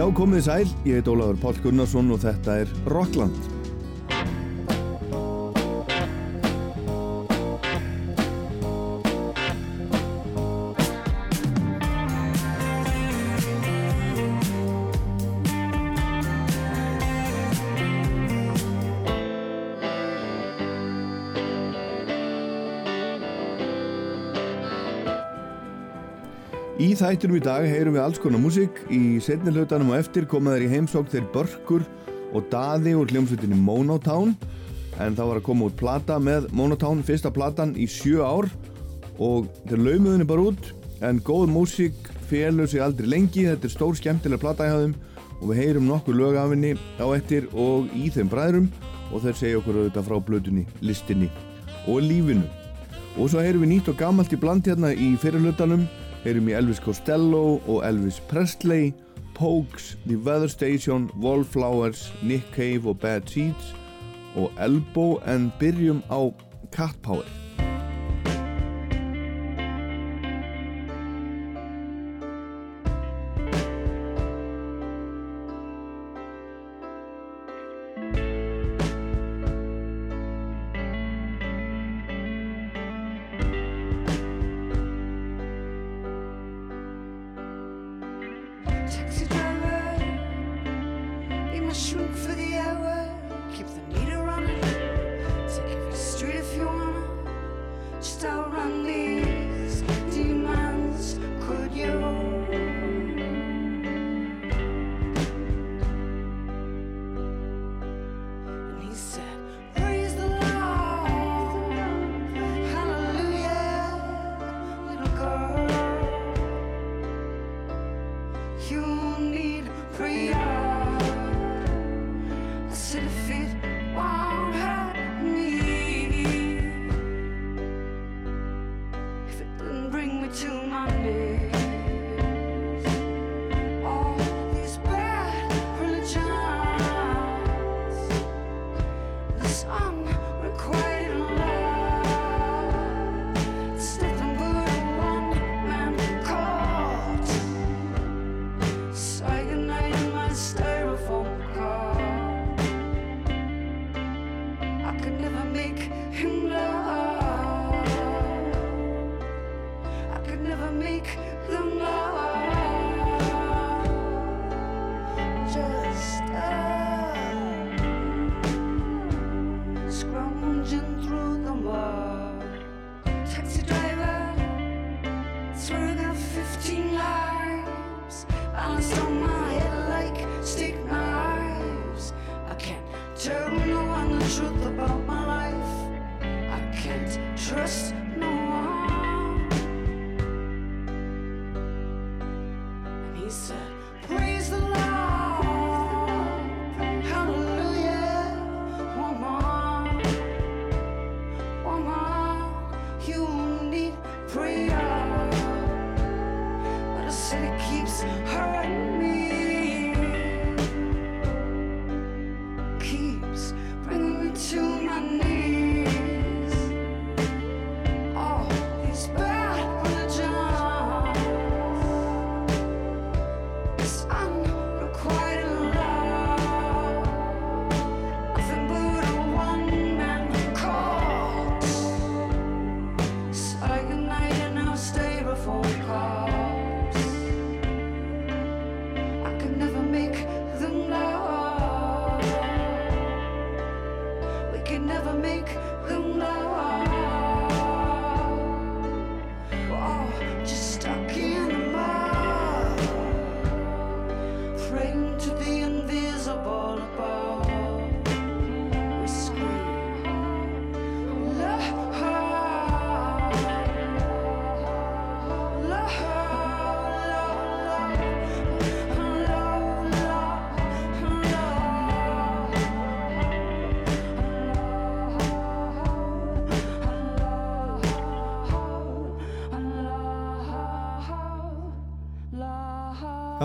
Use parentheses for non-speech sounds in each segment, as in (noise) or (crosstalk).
Já, komið sæl, ég heit Ólafur Pál Gunnarsson og þetta er Rockland. Þættinum í dag heyrum við alls konar músík. Í setni hlutanum og eftir koma þeir í heimsók þeir Börkur og Daði úr hljómsveitinni Monotown. En þá var að koma út plata með Monotown, fyrsta platan í sjö ár og þeir laumuðinni bara út. En góð músík félur sig aldrei lengi, þetta er stór skemmtilega plata í hafðum og við heyrum nokkur lög af henni á eftir og í þeim bræðrum og þeir segja okkur auðvitað frá blötunni, listinni og lífinu. Og svo heyrum við nýtt og gammalt í bland hérna í fyrirlutanum heyrum í Elvis Costello og Elvis Presley, Pogues, The Weather Station, Wallflowers, Nick Cave og Bad Seeds og Elbow en byrjum á Cat Power.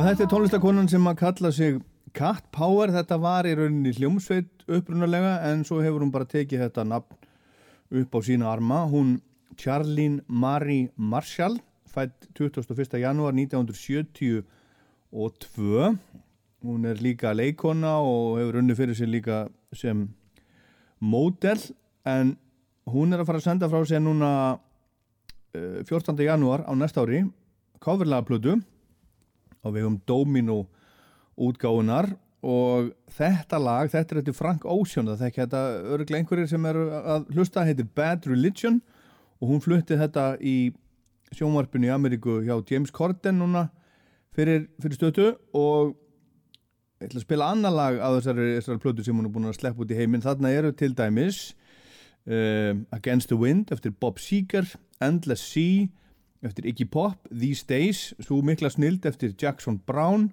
Þetta er tónlistakonan sem að kalla sig Cat Power, þetta var í rauninni hljómsveit upprunalega en svo hefur hún bara tekið þetta nafn upp á sína arma. Hún Charlene Marie Marshall, fætt 21. janúar 1972 hún er líka leikona og hefur unni fyrir sig líka sem módel en hún er að fara að senda frá sig núna 14. janúar á næsta ári coverlega plödu á vegum Domino útgáðunar og þetta lag, þetta er þetta Frank Ocean það þekki þetta örglega einhverjir sem er að hlusta, heitir Bad Religion og hún flutti þetta í sjónvarpinu í Ameríku hjá James Corden núna fyrir, fyrir stötu og ég ætla að spila annar lag á þessari, þessari plötu sem hún er búin að sleppa út í heiminn. Þarna eru til dæmis uh, Against the Wind eftir Bob Seger Endless Sea eftir Iggy Pop These Days, svo mikla snild eftir Jackson Brown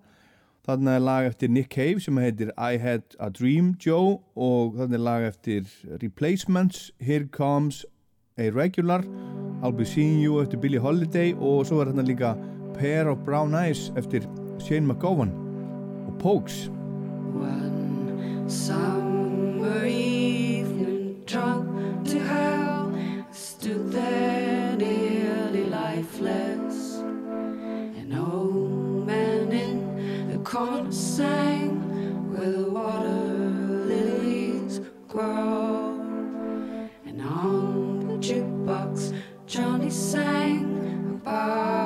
Þarna er lag eftir Nick Cave sem heitir I Had a Dream Joe og þarna er lag eftir Replacements, Here Comes a Regular, I'll Be Seeing You eftir Billie Holiday og svo er þarna líka Pair of Brown Eyes eftir Shane McGowan og Pokes. One summer evening drunk to hell stood there sang where the water lilies grow. And on the jukebox, Johnny sang about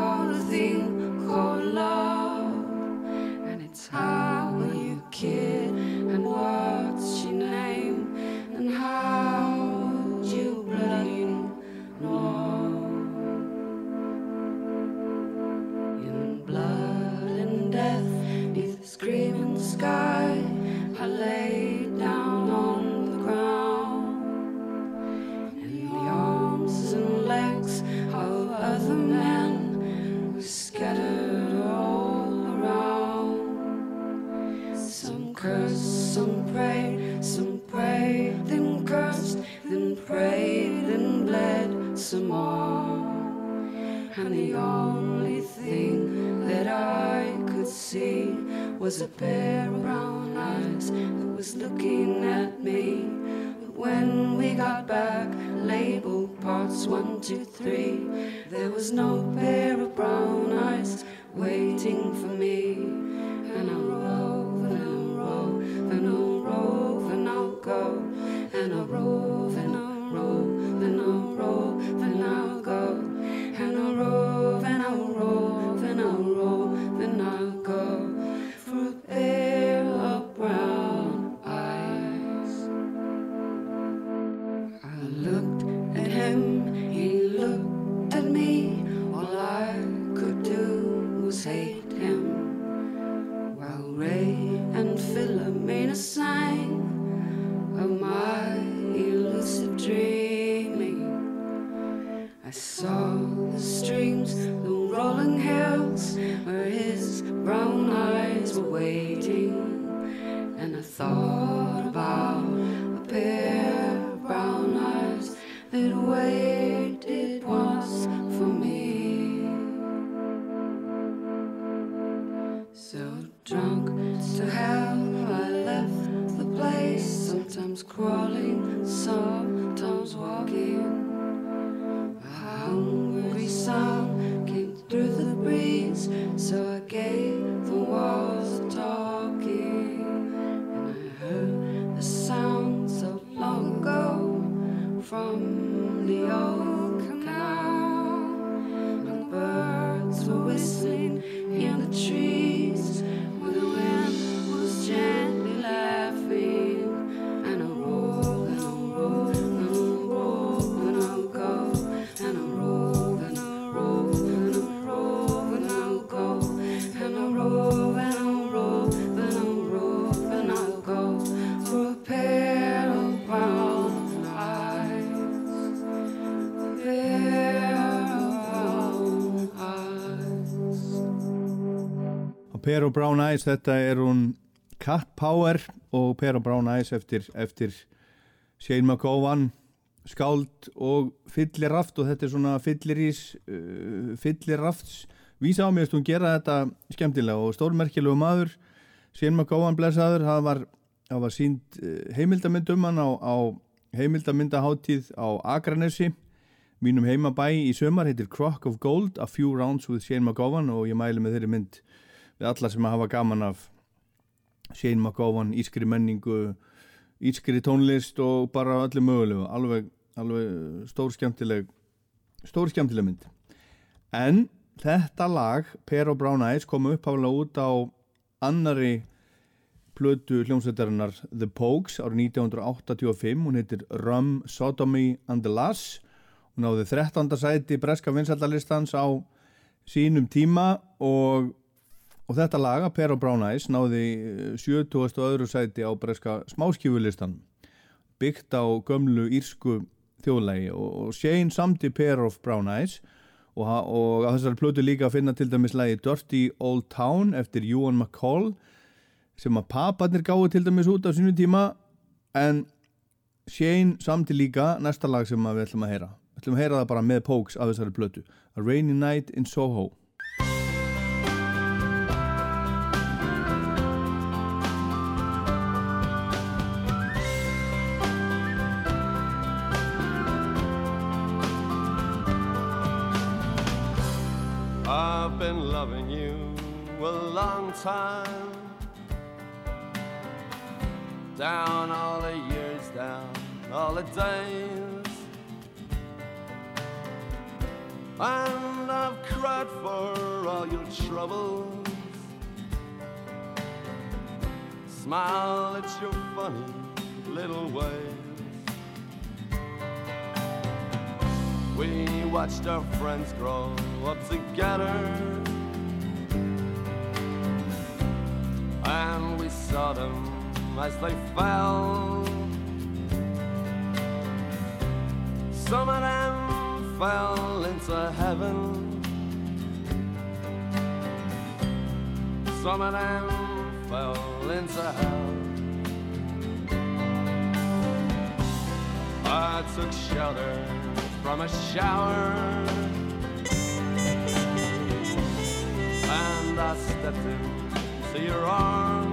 was a pair of brown eyes that was looking at me. But when we got back, labeled parts one, two, three, there was no pair of brown eyes waiting for me. That waited once for me. So drunk to hell, I left the place, sometimes crawling, sometimes walking. Per og Brown Eyes, þetta er hún Cat Power og Per og Brown Eyes eftir, eftir Shane McGowan skáld og fylliraft og þetta er svona fyllirís uh, fyllirafts vísa á mér að hún gera þetta skemmtilega? Og stórmerkilegu maður Shane McGowan blessaður það var, var sínd uh, heimildamynd um hann á, á heimildamyndaháttíð á Akranesi mínum heimabæ í sömar heitir Crock of Gold A Few Rounds with Shane McGowan og ég mæli með þeirri mynd við alla sem hafa gaman af Shane McGowan, ískri menningu ískri tónlist og bara allir mögulegu, alveg, alveg stór skemmtileg stór skemmtileg mynd. En þetta lag, Per og Brown Eyes kom uppháðlega út á annari plötu hljómsveitarinnar The Pogues árið 1985, hún heitir Rum, Sodomy and the Lass hún náði 13. sæti breska vinsaldalistans á sínum tíma og, og þetta laga, Per og Brown Eyes náði 70. og öðru sæti á breska smáskífulistan byggt á gömlu írsku þjóðlægi og, Shane samti Pair of Brown Eyes og, og á þessari plötu líka að finna til dæmis lægi Dirty Old Town eftir Ewan McCall sem að paparnir gáði til dæmis út á sínu tíma. En Shane samti líka næsta lag sem við ætlum að heyra. Við ætlum að heyra það bara með Pokes af þessari plötu A Rainy Night in Soho time. Down all the years, down all the days. And I've cried for all your troubles. Smile at your funny little ways. We watched our friends grow up together. Saw them as they fell. Some of them fell into heaven. Some of them fell into hell. I took shelter from a shower And I stepped into your arms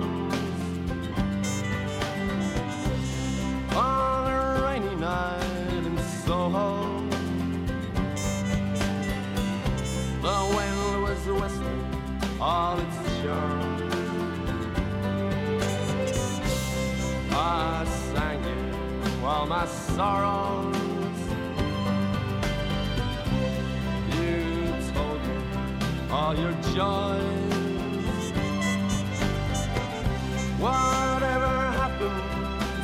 while my sorrows. You told me all your joys. Whatever happened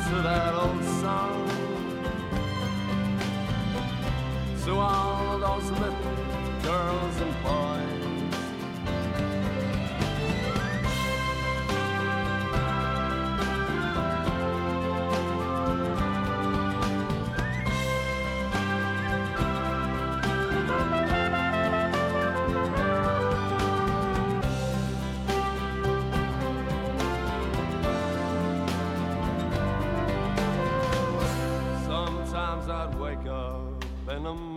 to that old song? To all those little girls and boys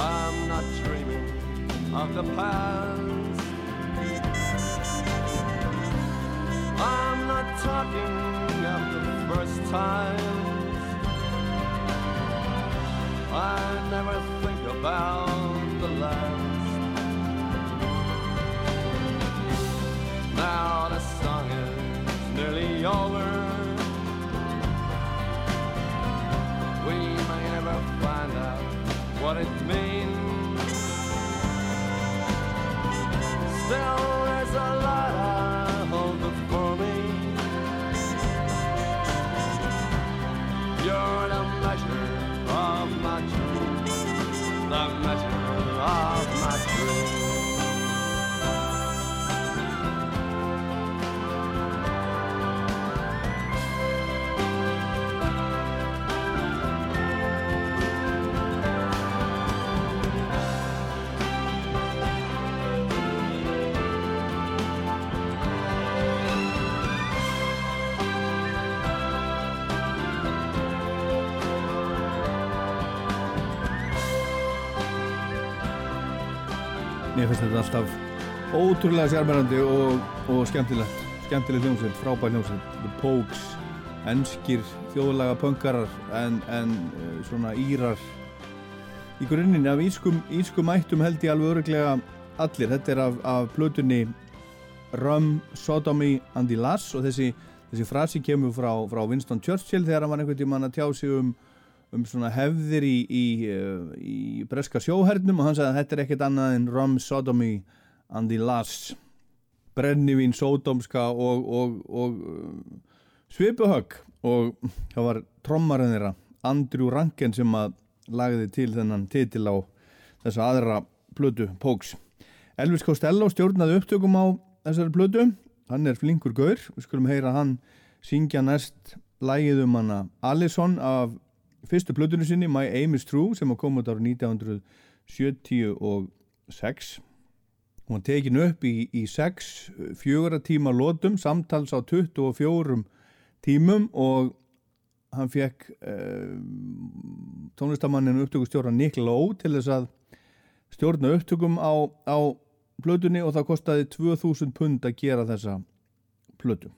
I'm not dreaming of the past. I'm not talking of the first times. I never think about the last. Now the song is nearly over. down finnst þetta alltaf ótrúlega sérmærandi og, og skemmtilegt. Skemmtileg hljómsveit, frábær hljómsveit. The Pogues, enskir þjóðlaga punkarar en, en eh, svona írar. Í grunninn af ískum, ískum ættum held ég alveg öruglega allir, þetta er af, af plötunni Rum, Sodomy and the Lass og þessi, þessi frasi kemur frá, frá Winston Churchill þegar hann var einhvern tímann að tjá sig um, um svona hefðir í, í, eh, í breska sjóhernum og hann sagði að þetta er ekkert annað en Rum, Sodomy and the Lass brennivín, sódómska og, og, og uh, svipuhögg. Og það var trommarinn þeirra Andrew Rankin sem að lagði til þennan titil á þessa aðra blödu Póks. Elvis Costello stjórnaði upptökum á þessari blödu hann er flinkur gaur, við skulum heyra hann syngja næst lægið um hana Allison af fyrstu blödunu sinni My Aim is True sem að koma út ára 1976 Hún tekin upp í, í 6 fjögara tíma lótum, samtals á 24 tímum og hann fekk eh, tónlistamannin upptökustjóra Nick Lowe til þess að stjórna upptökum á, á plötunni og það kostiði 2000 pund að gera þessa plötu.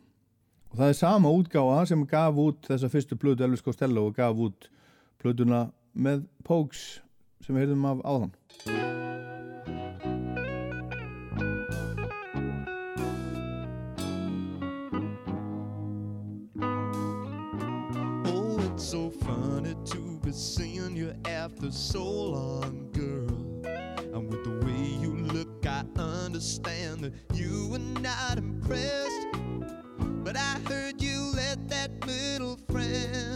Og það er sama útgáða sem gaf út þessa fyrstu plötu Elvis Costello og gaf út plötuna með Pogues sem við heyrðum af áðan. seeing you after so long, girl. And with the way you look, I understand that you were not impressed. But I heard you let that little friend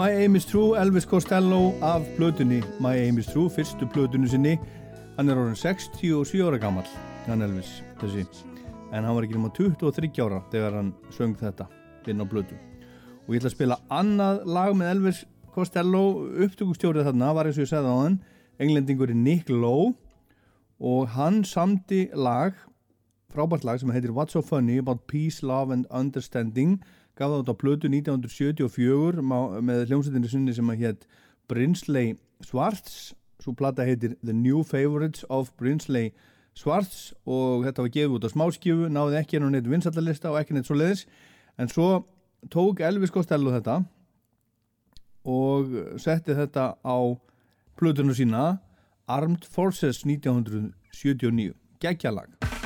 My Aim is True, Elvis Costello af plötunni My Aim is True, fyrstu plötunni sinni. Hann er orðin 67 ára gammal hann Elvis, þessi. En hann var ekki nema 23 ára þegar hann söng þetta inn á plötu. Og ég ætla að spila annað lag með Elvis Costello upptökustjórið þarna var eins og ég segði á hann englendingurinn Nick Lowe. Og hann samdi lag frábært lag sem heitir What's So Funny About Peace, Love and Understanding gaf það út á plötu 1974 má- með hljómsveitinni sinni sem að hétt Brinsley Schwartz. Svo plata heitir The New Favorites of Brinsley Schwartz og þetta var gefið út á smáskjöfu náði ekki enn og neitt vinstallalista og ekki neitt svo leiðis en svo tók Elvis Costello þetta og setti þetta á plötunum sína Armed Forces 1979 geggjalag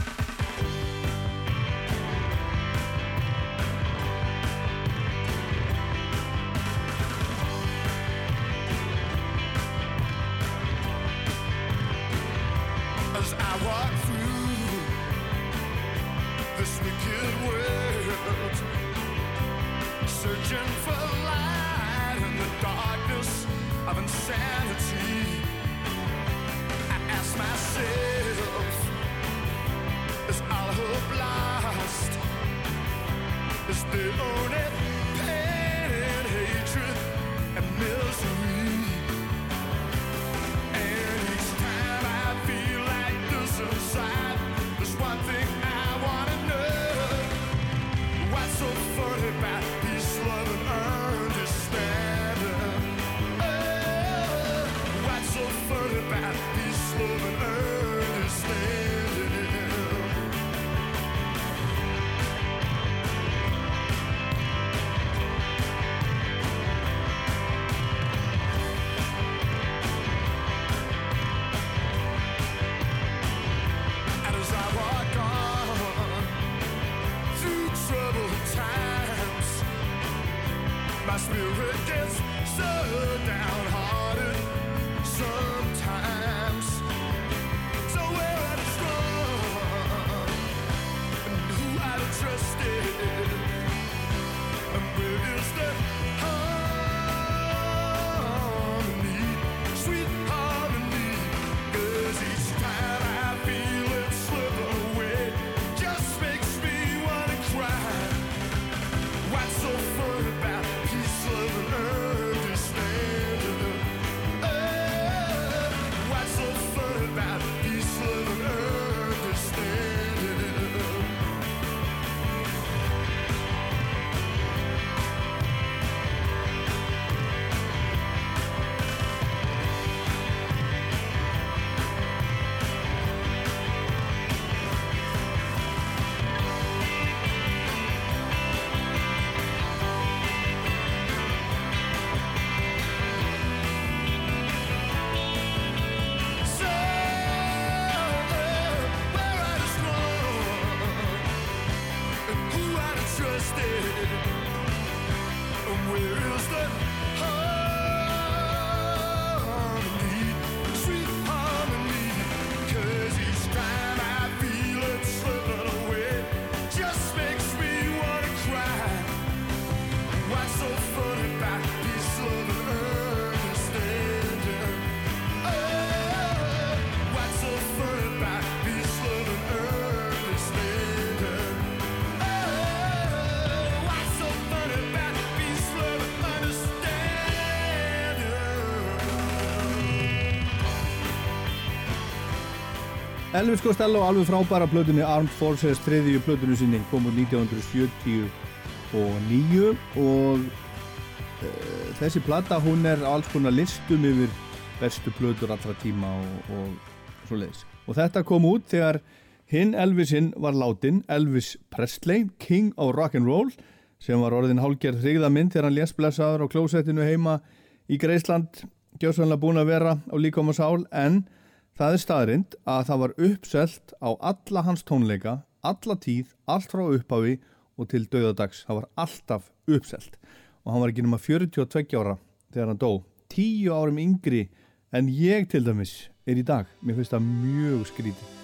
Elvis Costello alveg frábæra plötunni Armed Forces þriðju plötunni sinni kom úr 1979 og e, þessi plata hún er alls konar listum yfir bestu plötur allra tíma og, og svo leiðis og þetta kom út þegar hinn Elvisinn var látin Elvis Presley, King of Rock'n'Roll sem var orðin hálgerð þrigðamind þegar hann lés blessaður á klósettinu heima í Greisland gjóðsvönlega búin að vera á líkom og sál en Það er staðrind að það var uppselt á alla hans tónleika, alla tíð, allt frá upphafi og til dauðadags. Það var alltaf uppselt og hann var ekki nema 42 ára þegar hann dó. 10 árum yngri en ég til dæmis er í dag. Mér finnst það mjög skrítið.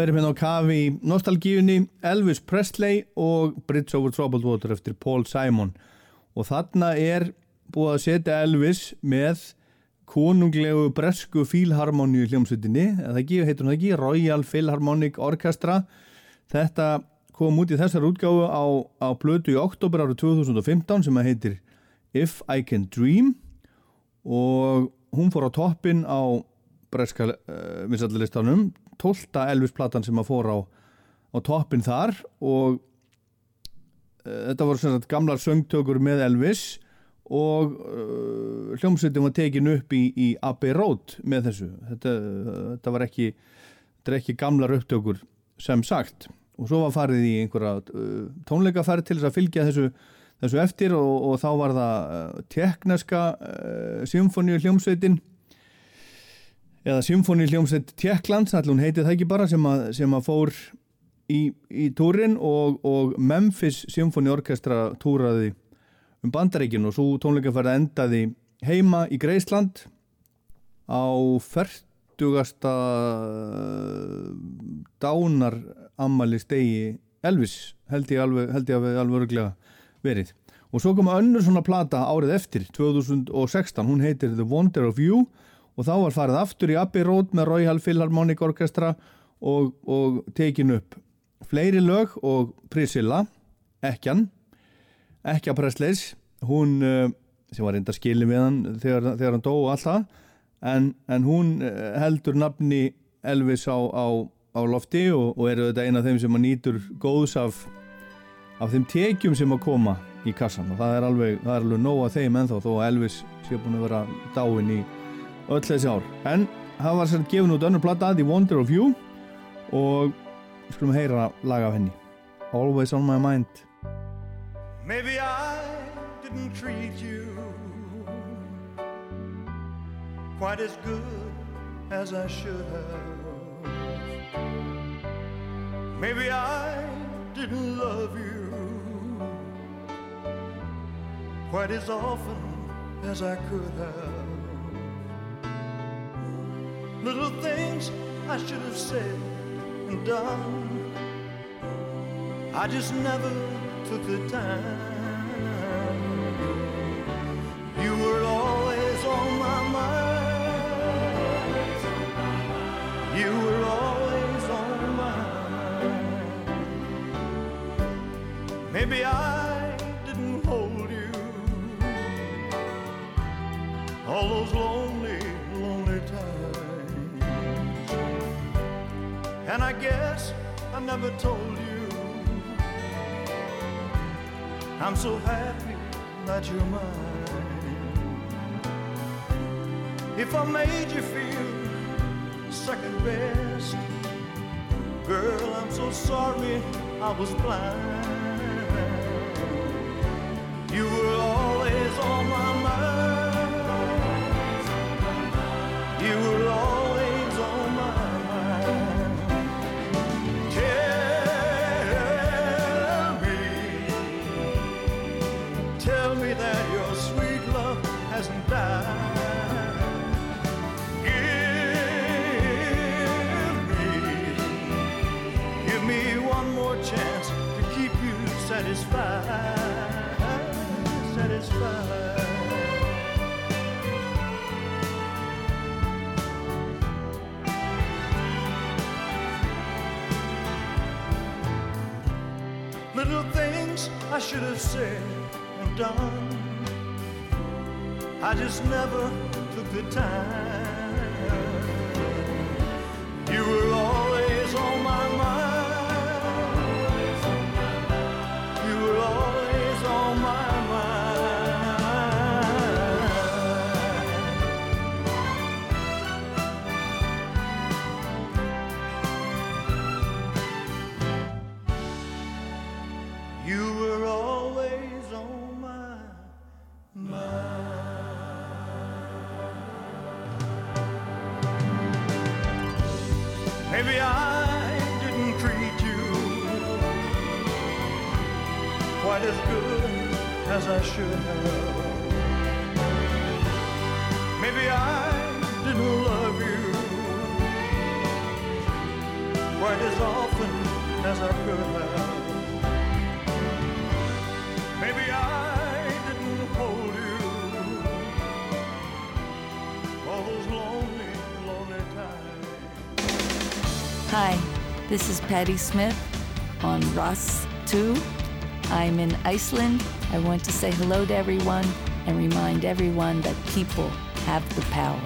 Erum hérna á kafi í nostalgíunni Elvis Presley og Bridge over Troubled Water eftir Paul Simon. Og þarna er búið að setja Elvis með konunglegu bresku fílharmoníu hljómsveitinni, ekki, heitur það ekki? Royal Philharmonic Orchestra. Þetta kom út í þessar útgáfu á, á blötu í oktober árið 2015 sem að heitir If I Can Dream. Og hún fór á toppin á breska uh, vinsallalistanum 12. Elvis-platan sem að fór á, á toppin þar og uh, þetta voru sagt gamlar söngtökur með Elvis og uh, hljómsveitin var tekin upp í, í Abbey Road með þessu þetta, þetta var ekki þetta ekki gamlar upptökur sem sagt og svo var farið í einhverja uh, tónleikaferð til þess að fylgja þessu, þessu eftir og, og þá var það uh, tekneska symfóníu hljómsveitin eða symfóníu hljómsveit Tjekklands, allir hún heitið það ekki bara sem að, sem að fór í, í túrin og, og Memphis Symfóni Orkestra túraði um bandaríkin og svo tónleikaferð endaði heima í Greisland á 40 50. dánar ammali stegi Elvis held ég alveg, held ég alveg, alveg verið og svo kom önnur svona plata árið eftir 2016, hún heitir The Wonder of You og þá var farið aftur í Abbey Road með Royal Philharmonic Orchestra og, og tekin upp. Fleiri lög og Priscilla Ekjan Ekja Presleys hún uh, sem var reynda skilin við hann þegar, þegar hann dó og allt það en, en hún uh, heldur nafni Elvis á, á, á lofti og, og eru þetta eina af þeim sem nýtur góðs af, af þeim tekjum sem að koma í kassan og það er alveg, það er alveg nóg að þeim ennþá þó að Elvis sé búin að vera dáin í öll þessi ár en það var sér gefin út önnur platta The Wonder of You og skulum heyra laga af henni Always on my mind Maybe I didn't treat you quite as good as I should have. Maybe I didn't love you quite as often as I could have. Little things I should have said and done. I just never took the time. You were always on my mind. You were always on my mind. Maybe I never told you. I'm so happy that you're mine. If I made you feel second best, girl, I'm so sorry I was blind. I should have said and done. I just never took the time. Quite as often as I could have. Maybe I didn't hold you all those lonely, lonely times. Hi, this is Patty Smith on Ross 2. I'm in Iceland. I want to say hello to everyone and remind everyone that people have the power.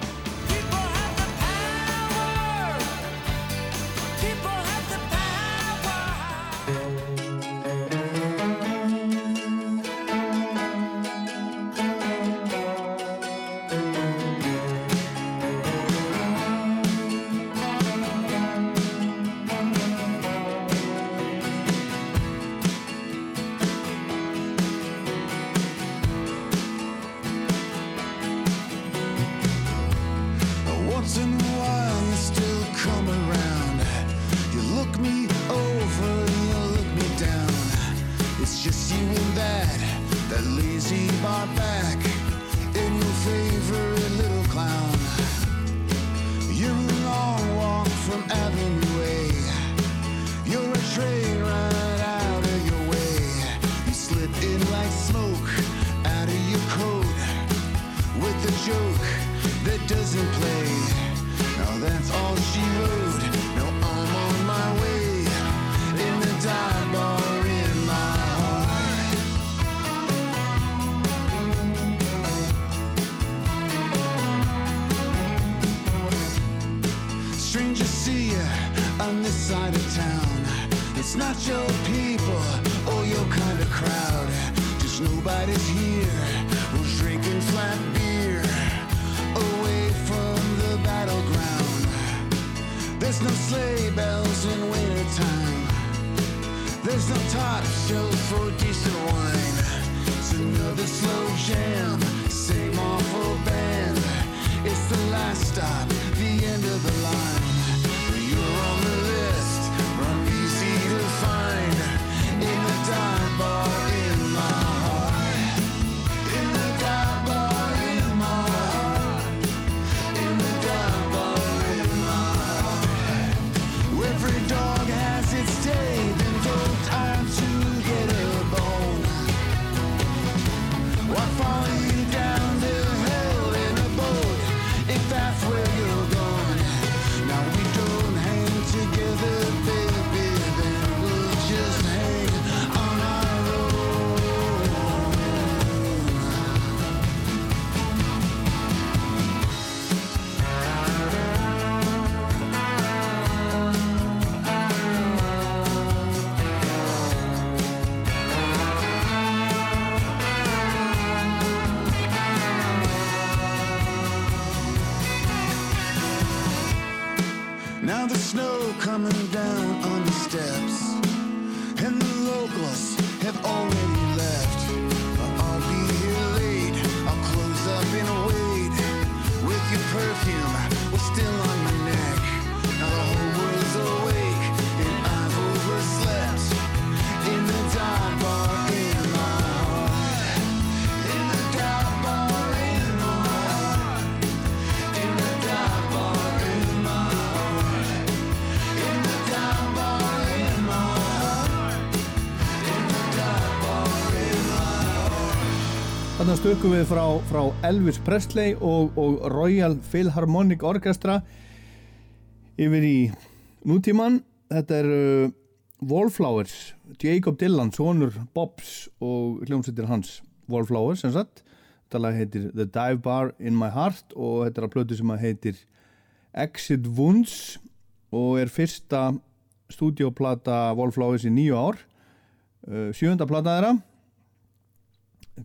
Heart. Þannig stökkum við frá, frá Elvis Presley og, og Royal Philharmonic Orchestra yfir í nútíman. Þetta er uh, Wallflowers, Jacob Dylan, sonur Bobs og hljómsveitir hans Wallflowers sem sagt. Þetta lag heitir The Dive Bar in My Heart og þetta er að plötu sem að heitir Exit Wounds og er fyrsta stúdíoplata Wallflowers í nýju ár. Uh, sjöunda plata þeirra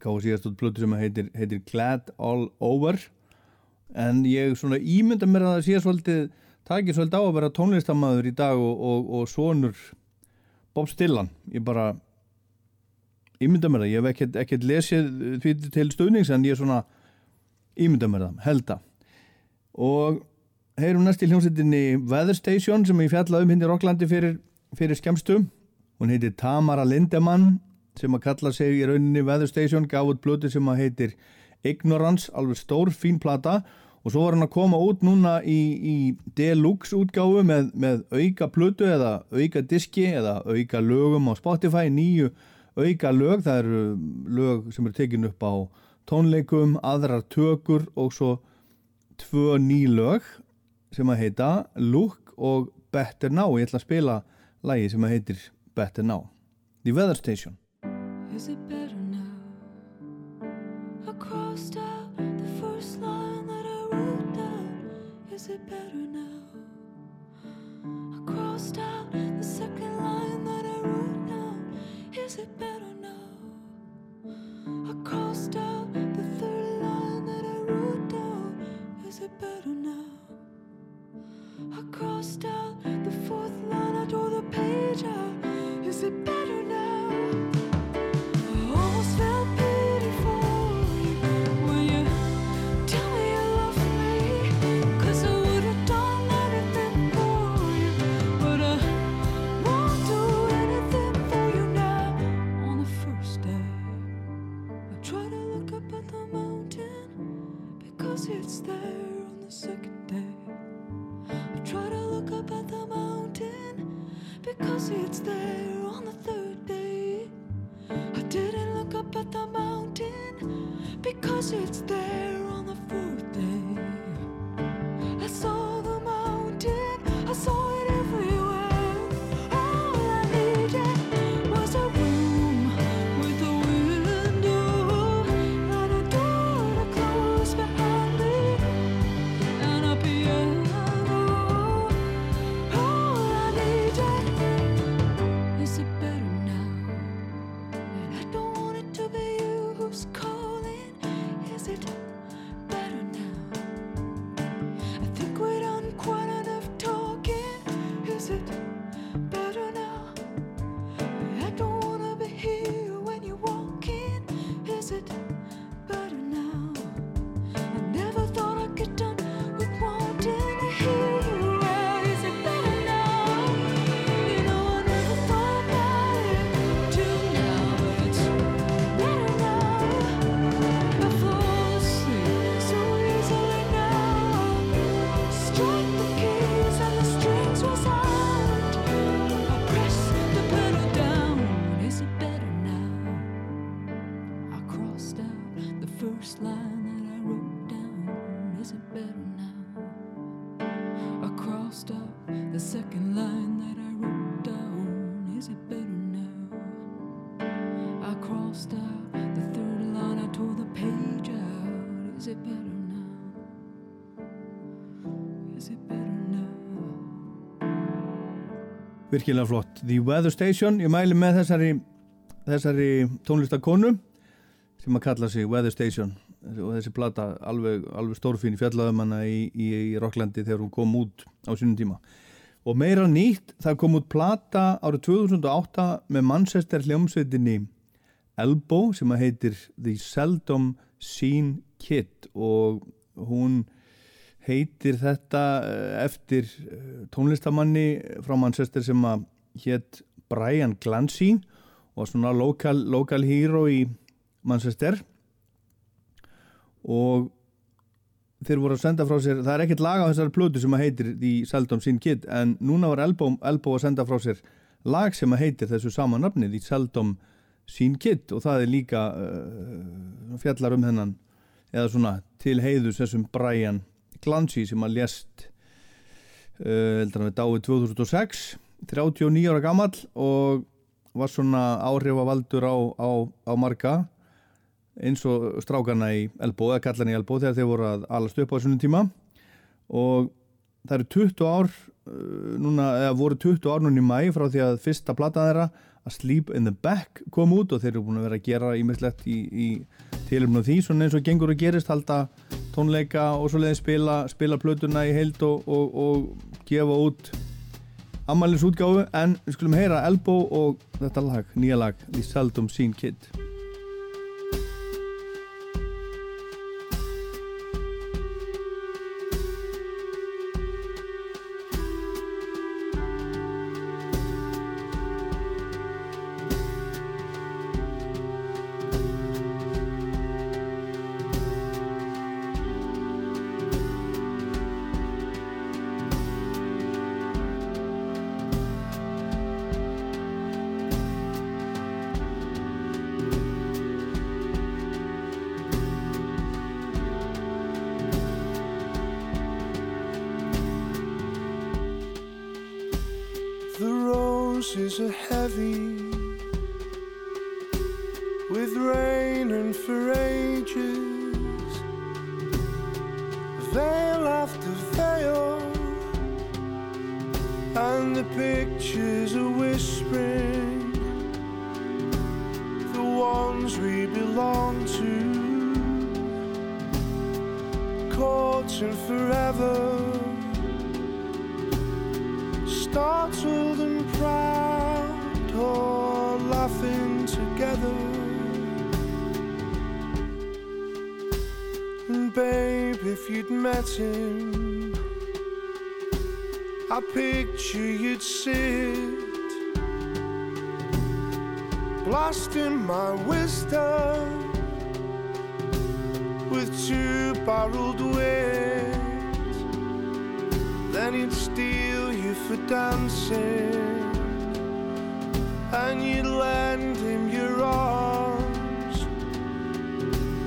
gáðu síðast út blötu sem heitir, heitir Glad All Over. En ég svona ímynda mér að það sé svolítið takir svolítið á að vera tónlistamæður í dag og, og, og sonur Bob Stillan ég bara ímynda mér það, ég hef ekkert, ekkert lesið því til stuðnings en ég svona ímynda mér það, held að og heyrum næst í hljómsveitinni Weather Station sem ég fjallaði um hindi Rocklandi fyrir, fyrir skemmstu. Hún heitir Tamara Lindemann sem að kalla sig í rauninni Weather Station gaf út blötu sem að heitir Ignorance, alveg stór, fín plata. Og svo var hann að koma út núna í, í deluxe útgáfu með, með auka plötu eða auka diski eða auka lögum á Spotify, nýju auka lög, það eru lög sem eru tekin upp á tónleikum, aðrar tökur og svo tvö ný lög sem að heita Look og Better Now. Ég ætla að spila lagi sem að heitir Better Now. The Weather Station Is it better now? I crossed out the first line that I wrote down. Is it better now? I crossed out the second line that I wrote down. Is it better now? I crossed out the third line that I wrote down. Is it better now? I crossed out the fourth line, there on the third day. I didn't look up at the mountain because it's there Virkilega flott. The Weather Station, ég mæli með þessari, þessari tónlistakonu sem að kalla sig Weather Station og þessi plata alveg, alveg stórfín fjallaðum hana í, í, í Rocklandi þegar hún kom út á sínum tíma. Og meira nýtt, það kom út plata árið 2008 með Manchester hljómsveitinni Elbow sem að heitir The Seldom Seen Kid og hún heitir þetta eh, eftir eh, tónlistamanni frá Manchester sem að hétt Brian Glancy og svona local, local hero í Manchester. Og þeir voru að senda frá sér það er ekkert lag á þessari plötu sem að heitir The Seldom Seen Kid en núna var Elbow, Elbow að senda frá sér lag sem að heitir þessu sama nafni The Seldom Seen Kid og það er líka uh, fjallar um hennan eða svona til heiðus þessum Brian Glancy sem að lést uh, heldur hann við dáið 2006 39 ára gammal og var svona áhrifavaldur á, á, á marga eins og strákarna í Elbó eða kallarna í Elbó þegar þeir voru að alast upp á þessum tíma. Og það eru 20 ár uh, núna, eða voru 20 ár núna í mæ frá því að fyrsta platan þeirra að Sleep in the Back kom út og þeir eru búin að vera að gera ímislegt í, í tilumn og því, svona eins og gengur að gerist halda tónleika og svoleiði spila spila plötuna í heild og, og, og gefa út ammælis útgáfu en við skulum heyra Elbó og þetta lag, nýja lag The Seldom Seen Kid The roses are heavy with rain and for ages, veil after veil, and the pictures are whispering the ones we belong to, caught in forever startled and proud, or laughing together. And babe, if you'd met him, I picture you'd sit, blasting my wisdom with two-barreled wit. Then he'd steal for dancing, and you'd lend him your arms,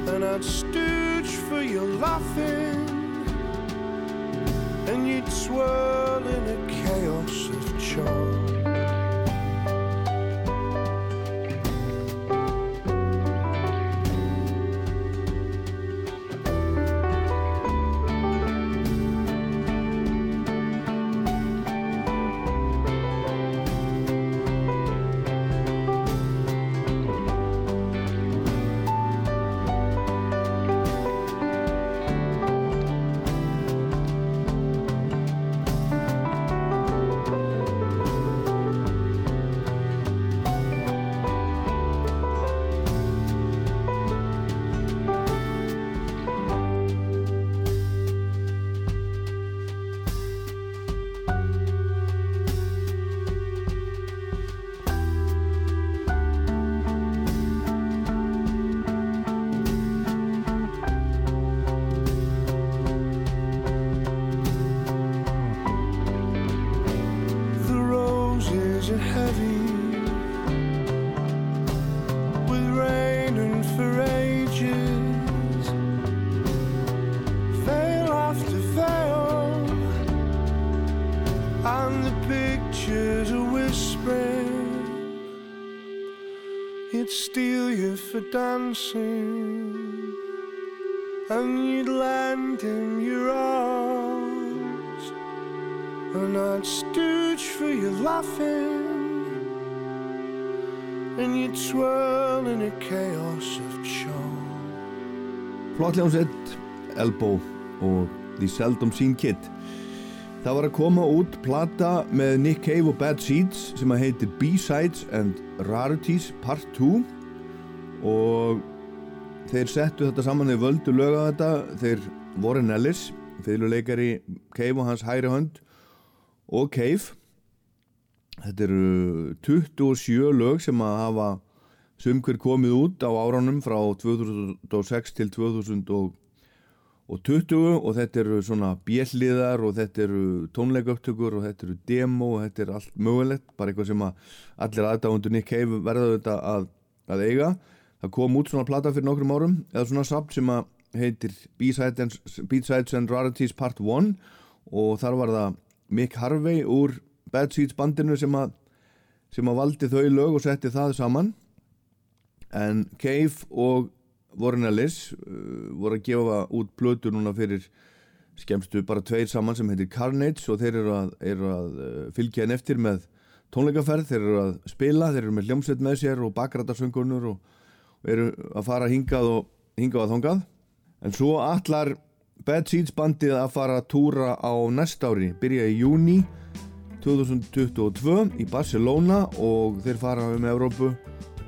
and I'd stooge for your laughing, and you'd swirl in a chaos of charm. Dancing, and you'd land in your arms, and I'd stooge for you laughing, and you'd swirl in a chaos of charm. Flott hljómsveit, Elbow og The Seldom Seen Kid. Það var að koma út plata með Nick Cave og Bad Seeds sem að heitir B-Sides and Rarities Part 2 og þeir settu þetta saman, þeir völdu löga þetta, þeir Warren Ellis, fyrirleikari Cave og hans hægri hönd og Cave. Þetta eru 27 lög sem að hafa sumhver komið út á áránum frá 2006 til 2020 og þetta eru svona bjelliðar og þetta eru tónleikauptökur og þetta eru demo og þetta er allt mögulegt, bara eitthvað sem að allir aðdáðundur Nick Cave verða þetta að, að eiga. Það kom út svona plata fyrir nokkrum árum, eða svona samt sem að heitir B-Sides and, Rarities Part 1 og þar var það Mick Harvey úr Bad Seeds bandinu sem að, sem að valdi þau lög og setti það saman. En Cave og Warren Ellis uh, voru að gefa út blötu núna fyrir skemstu bara tveir saman sem heitir Carnage og þeir eru að, eru að uh, fylgja henn eftir með tónleikaferð, þeir eru að spila, þeir eru með hljómsveit með sér og bakrætarsöngurnur og eru að fara hingað og hingað að þongað en svo allar Bad Seeds bandið að fara að túra á næst ári, byrja í júni 2022 í Barcelona og þeir fara um Európu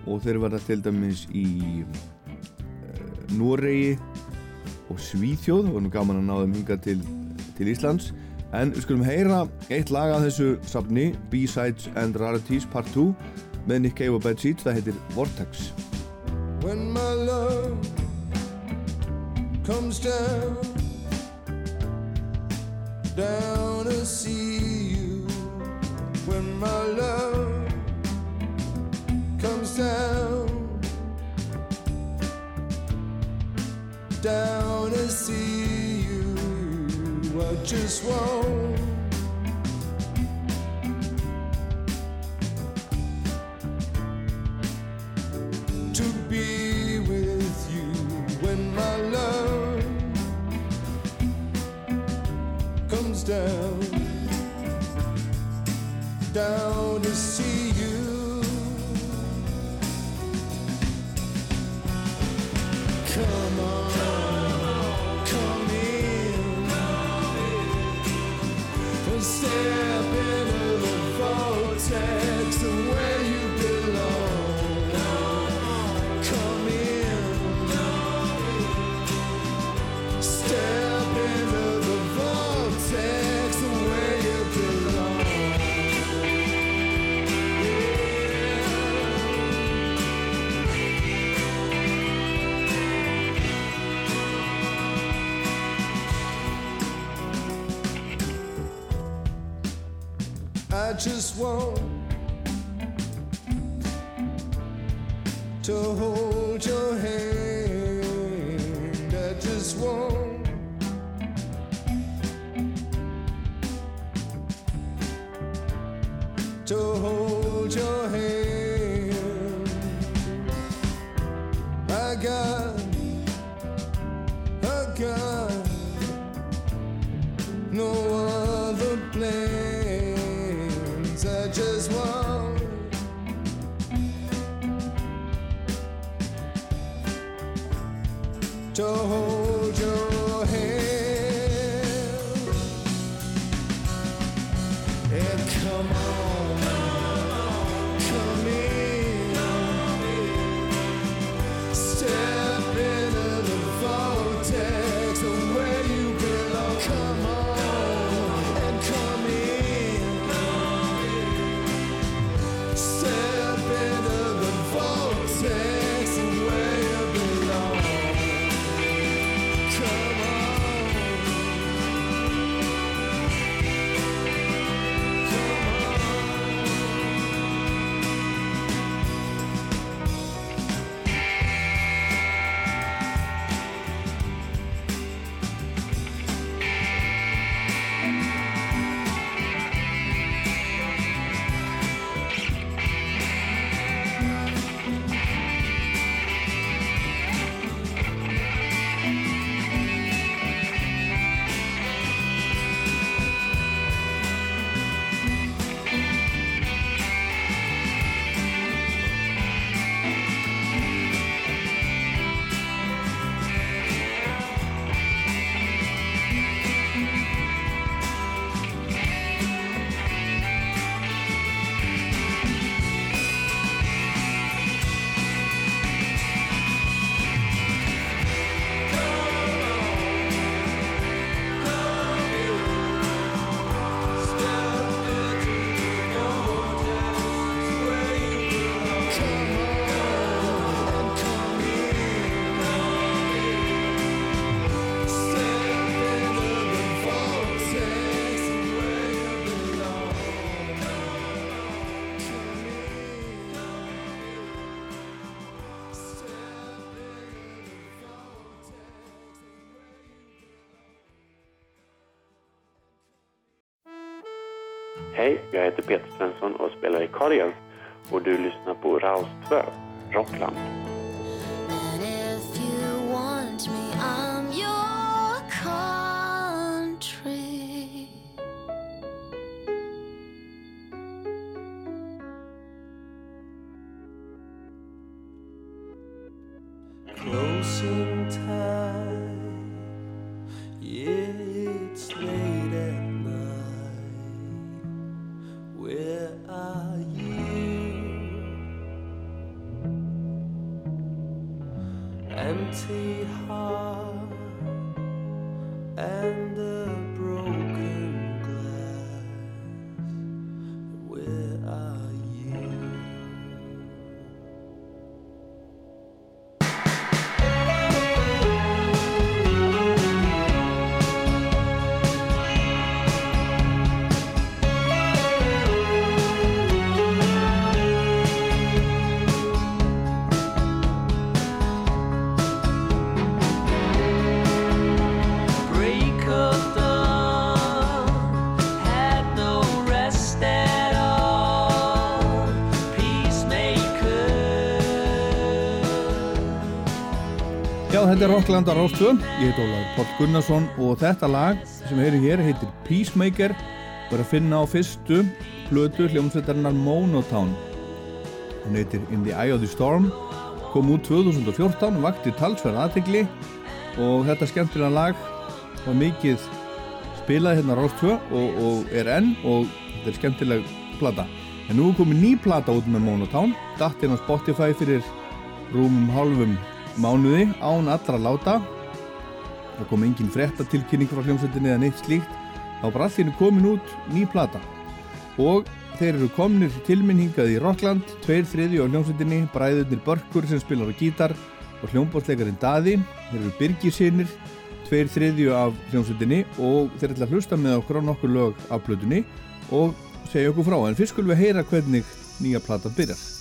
og þeir verða til dæmis í uh, Noregi og Svíþjóð. Og nú gaman að ná þeim hinga til, til Íslands. En við skulum heyra eitt lag af þessu safni B-Sides and Rarities Part 2 með Nick Cave og Bad Seeds. Það heitir Vortex When my love comes down, down to see you. When my love comes down, down to see you. I just want. Down, down to see just want to hold your hand. I just want to hold your hand. I got, to hold Hej, jag heter Peter Svensson och spelar i Cardigans och du lyssnar på Raus 2, Rockland. Þetta er Rockland á Rástfö, ég heit Ólaður Páll Gunnarsson og þetta lag sem heyrum hér heitir Peacemaker og er að finna á fyrstu plötu hljómsveitarinnar Monotown. Hún heitir In the Eye of the Storm, kom út 2014 og vakti talsverð aðtegli og þetta skemmtilega lag var mikið spilað hérna Rástfö og, og er enn og þetta er skemmtileg plata. En nú komið ný plata út með Monotown, datt inn á Spotify fyrir rúmum hálfum mánuði án allra láta. Það kom engin fréttatilkynning frá hljómsveitinni eða neitt slíkt. Þá var allir komin út ný plata. Og þeir eru komnir tilminningað í Rockland tveir þriði á hljómsveitinni bræðurnir Börkur sem spilar á gítar og hljómbórsleikarinn Daði. Þeir eru Birgisinir tveir þriðju af hljómsveitinni og þeir ætla að hlusta með okkur á nokkur lög af plötunni og segja okkur frá. En fyrst skulum við heyra hvernig nýja plata byrjar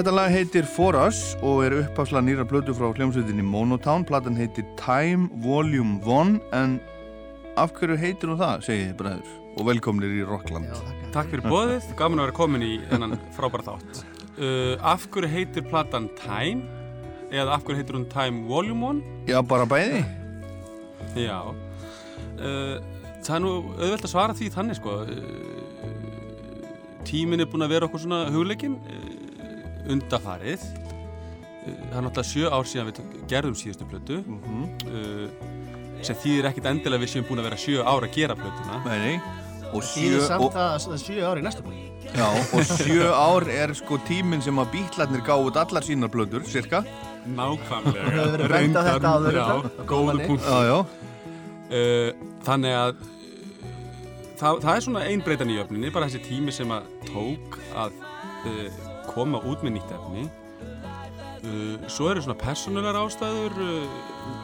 þetta lag heitir For Us og er uppafslega nýra blödu frá hljómsveitinni Monotown. Platan heitir Time Volume 1 en af hverju heitir hún það, segið þið bræður og velkomnir í Rockland. Takk fyrir bóðið, gaman að vera komin í þennan frábæra þátt. Uh, af hverju heitir platan Time eða af hverju heitir hún Time Volume 1? Já, bara bæði. Já. Uh, það er nú auðvelt að svara því þannig sko. Uh, tíminn er búin að vera okkur svona hugleikin uh, undafarið. Uh, það er náttúrulega sjö ár síðan við gerðum síðustu plötu. uh, sem þýðir ekkit endilega við séum búin að vera sjö ár að gera plötuna. Nei, nei. Og sjö, samt og, að það er sjö ári í næsta búin. já, og sjö ár er sko tíminn sem að bítlarnir gáðu út allar sínar blödur, cirka. Nákvæmlega. Það hefur verið á þetta áður, Já, þetta. góðu punkt. Já, já. Uh, þannig að það, það er svona ein breytan í öfninni, bara þessi tími sem að tók að uh, koma út með nýtt efni. Uh, svo eru svona persónulegar ástæður, uh,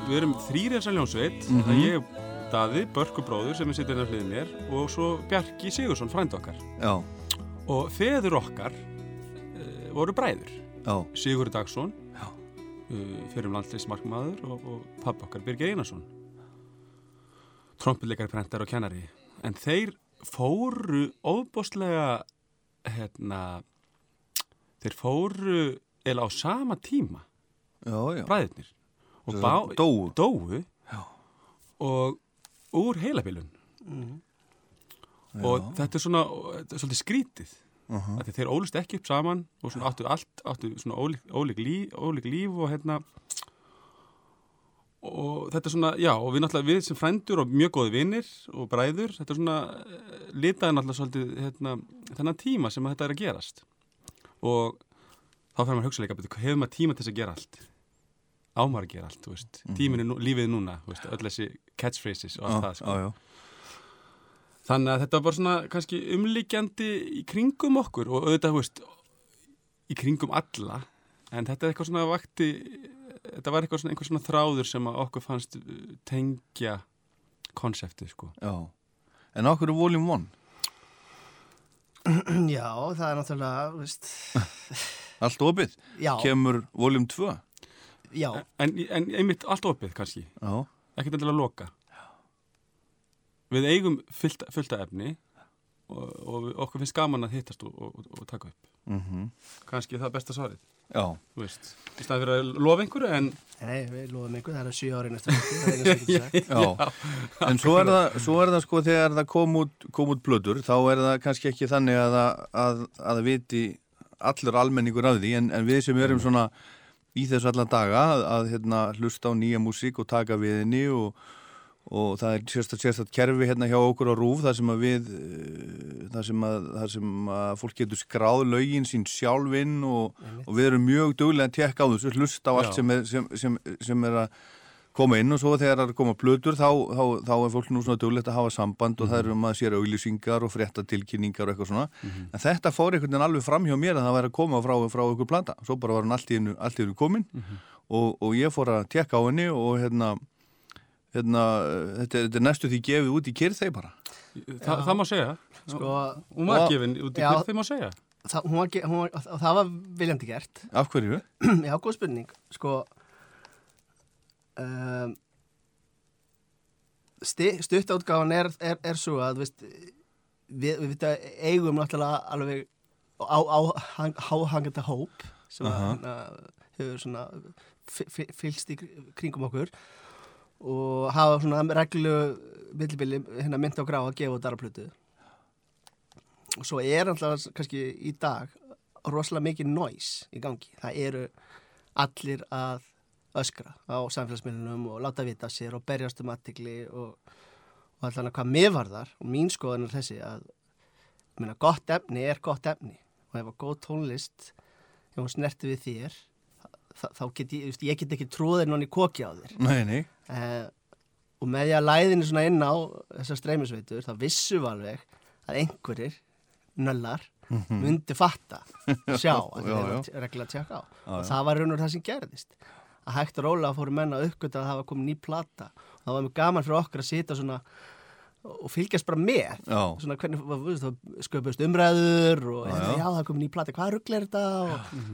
við erum þrýri þessar ljónsveit, mm Mhm. ég, Daði, Börku bróður sem er sittir hérna hliðið mér og svo Bjarki Sigursson, frænd okkar. Já, Og feður okkar uh, voru bræður. já, Sigur Dagsson, uh, fyrir um landsleismarkmaður og, og pappa okkar Birgir Einarsson trompilleikari, prentar og kennari en þeir fóru óbúslega hérna þeir fóru eða á sama tíma já, já. bræðirnir og bá, dóu. dóu. Og úr heilabilun. Og þetta er svona þetta er svolítið skrítið. Uh Uh-huh. þeir ólust ekki upp saman og svona áttu allt áttu svona ólík, ólík, líf, ólík líf og hérna. Og þetta er svona, já, og við náttúrulega við sem frændur og mjög góði vinnir og bræður, þetta er svona eh, litaði náttúrulega svolítið hérna, þennan tíma sem þetta er að gerast og þá fyrir maður að hugsa líka hefur maður tíma til þess að gera allt ámar að gera allt, tíminn er nú, lífið núna, veist, öll þessi catchphrases og allt Já, það, sko já. Þannig að þetta var svona kannski umlíkjandi í kringum okkur og auðvitað, veist, í kringum alla, en þetta er eitthvað svona vakti, þetta var eitthvað svona, einhver svona þráður sem okkur fannst tengja konseptið, sko. En okkur er Volume 1? (clears throat) Já, það er náttúrulega, þú veist, (laughs) Allt opið? já, Kemur Volume 2? já, En, en einmitt allt opið, kannski, Já. ekkert endilega loka. Við eigum fullta, efni og, og okkur finnst gaman að hittast og, og, og taka upp. Mm Kannski það besta svarið, Já. þú veist, í staðan fyrir að lofa einhverju, en nei, við lofum einhver, það er sjö ári næsta er. Já. En svo er, það, svo er það sko þegar það kom út, kom út blödur, þá er það kannski ekki þannig að, að það viti allur almenningur af því, en, en við sem erum svona í þessu alla daga að, að hérna, hlusta á nýja músík og taka við henni og, og það er sérstætt, sérstætt kerfi hérna hjá okkur á rúf þar sem að við eh, þar sem að, þar sem að fólk getur skráð lögin sín sjálfinn og, og við erum mjög duglega að tekka á þessu, hlusta á allt sem er, sem, sem, sem er að koma inn. Og svo þegar það er að koma plötur þá, þá, þá er fólk nú svona duglegt að hafa samband og það eru maður sér auglýsingar og fréttatilkynningar og eitthvað svona. En þetta fór einhvern veginn alveg fram hjá mér að það væri að koma frá, frá ykkur planta svo bara var hann allt í hennu, allt í hennu komin og, og ég fór að tekka á henni og hérna, hérna þetta, er- þetta er næstu því gefið út í kyrð þeir bara Þa, það má segja. Sko, Hún var og- gefin út í hvern þeim má segja. það, hún var, hún var, og það var viljandi gert. (clears throat) af hverju? Já, góð spurning. Sko, um, stuttátgáðan er, er, er svo að, veist, við, við eigum náttúrulega alveg á, á hang, háhangandi hóp sem uh -huh. hefur svona fi- fi- fylgst í kr- kringum okkur og hafa svona reglu millibili hérna mynd á grá að gefa út aðra plötu og svo er alltaf kannski í dag rosalega mikið noise í gangi. Það eru allir að öskra á samfélagsmiðlunum og láta vita sér og berjast um aðtikli og, og allan að hvað mér varðar. Og mín skoðan er þessi að minna, gott efni er gott efni. Og ef að góð tónlist ef hún snerti við þér þá, get ég, veist, ég get ekki tróðir nonni koki á þér. Nei, nei, eh, og með því að læðinu svona inn á þessar streymisveitur þá vissum við alveg að einhverjir nöllar myndi fatta (laughs) sjá að það er reglulega að tjekka á. Já, og það var raun og það sem gerðist. Að hægt og rólega fóru menna uppgöta að það var komið ný plata. Og það var mjög gaman fyrir okkur að sita svona og fylgjast bara með Já. svona hvernig þú veist, það sköpust umræður og Já, hérna, já. já, það komin ný plati, hvað ruggl er þetta og,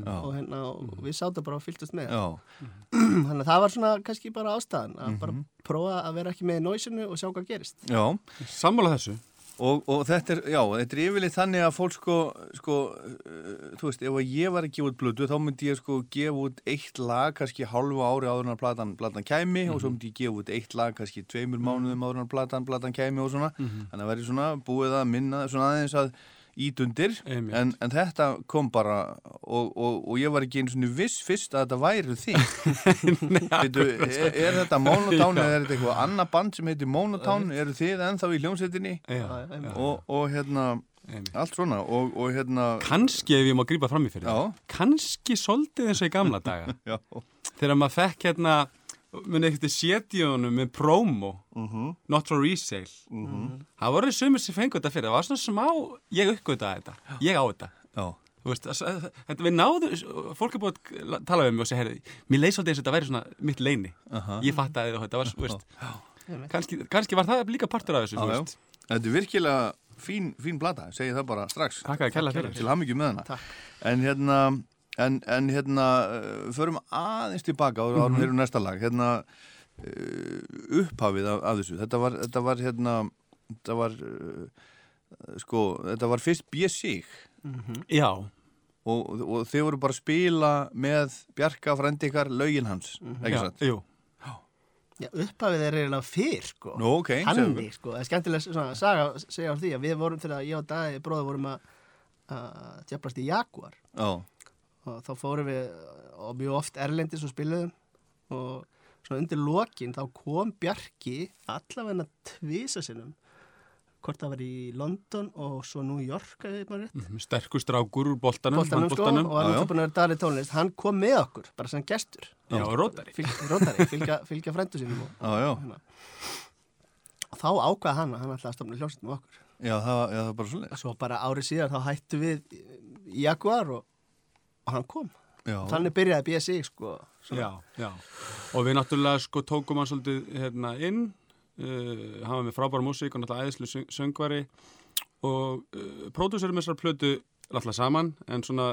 Já. og, hérna, og við sátum bara og fylgdast með (clears throat) þannig að það var svona kannski bara ástæðan að bara Mhm. prófa að vera ekki með í nóisinu og sjá hvað gerist Já. Sammála þessu. Og, og þetta er, já, þetta er yfirleitt þannig að fólk sko, sko, uh, þú veist, ef ég var að gefa út blödu þá myndi ég sko gefa út eitt lag kannski hálfu ári áður en að platan, platan kæmi og svo myndi ég gefa út eitt lag kannski tveimur mánuðum áður en að platan, platan kæmi og svona, þannig að verði svona búið að minna svona aðeins að ítundir en, en þetta kom bara og, og, og ég var ekki einu svona viss fyrst að þetta væri þig (laughs) Veitu, er, er þetta Monotone eða er þetta eitthvað annað band sem heitir Monotone eru þið ennþá í hljómsveitinni? Já, og, og hérna allt svona og, og hérna Kanski ef ég má grípa fram í fyrir Já. það. Kanski soldið eins og í gamla daga. (laughs) Já. Þegar maður fekk hérna, muni ekkert sétíunum með promo, Mhm. not for resale. Það voru sumir sem fengu þetta fyrir. Það var svona smá, ég uppgötaði þetta. Ég á þetta. Já. Þú veist, þetta við náðum, fólk er búið að tala um mig og segja, heyrðu, mér leið svolítið eins og þetta væri svona mitt leini. Aha. Ég fattaði þetta, var, þú veist, kannski, kannski var það líka partur af þessu, já. veist. Þetta er virkilega fín, fín blata, segi það bara strax. Takk að kella fyrir. Til hamingjum með hana. En hérna, en, en hérna, uh, förum aðeins tilbaka og árum Mhm. heyrum næsta lag. Hérna, uh, upphafið af, af þessu. Þetta var, þetta var hérna, þetta var, uh, sko, þetta var fyrst B.S.I. Já. Og, og þið voru bara að spila með Bjarka frendi ykkar lögin hans, ekki Já, satt? Jú. Já, upphafið er eiginlega fyrr sko. Nú, ok, segðu Hannig, mér. sko, það er skemmtilega svona, saga að segja á því að við vorum þegar ég og Dagi bróður vorum að tjaflast í Jaguar Já. Og þá fórum við og mjög oft erlendis og spiluðum og svona undir lokin þá kom Bjarki allavegna tvisa sinnum hvort það var í London og svo New York eða eitthvað rétt Mhm, Sterkur strákur úr boltanum, boltanum sko handboltanum. og hann vera dalið tónlist hann kom með okkur, bara sem gestur Já. Fylg, rótari, fylgja, fylgja frændu sínum og, Já, já. hérna. og þá ákvaða hann að hann ætlaði að stofna hljómsveit með okkur Já, það, já, það var bara svolítið. svo bara árið síðan þá hættu við í Jaguar og, og hann kom Já. þannig byrjaði BSI sko. Já, já. Og við náttúrulega sko tókum hann svolítið hérna inn, uh, hann var með frábæra músík og náttúrulega æðislu söng söngvari og uh, pródúserum þessar plötu náttúrulega saman en svona,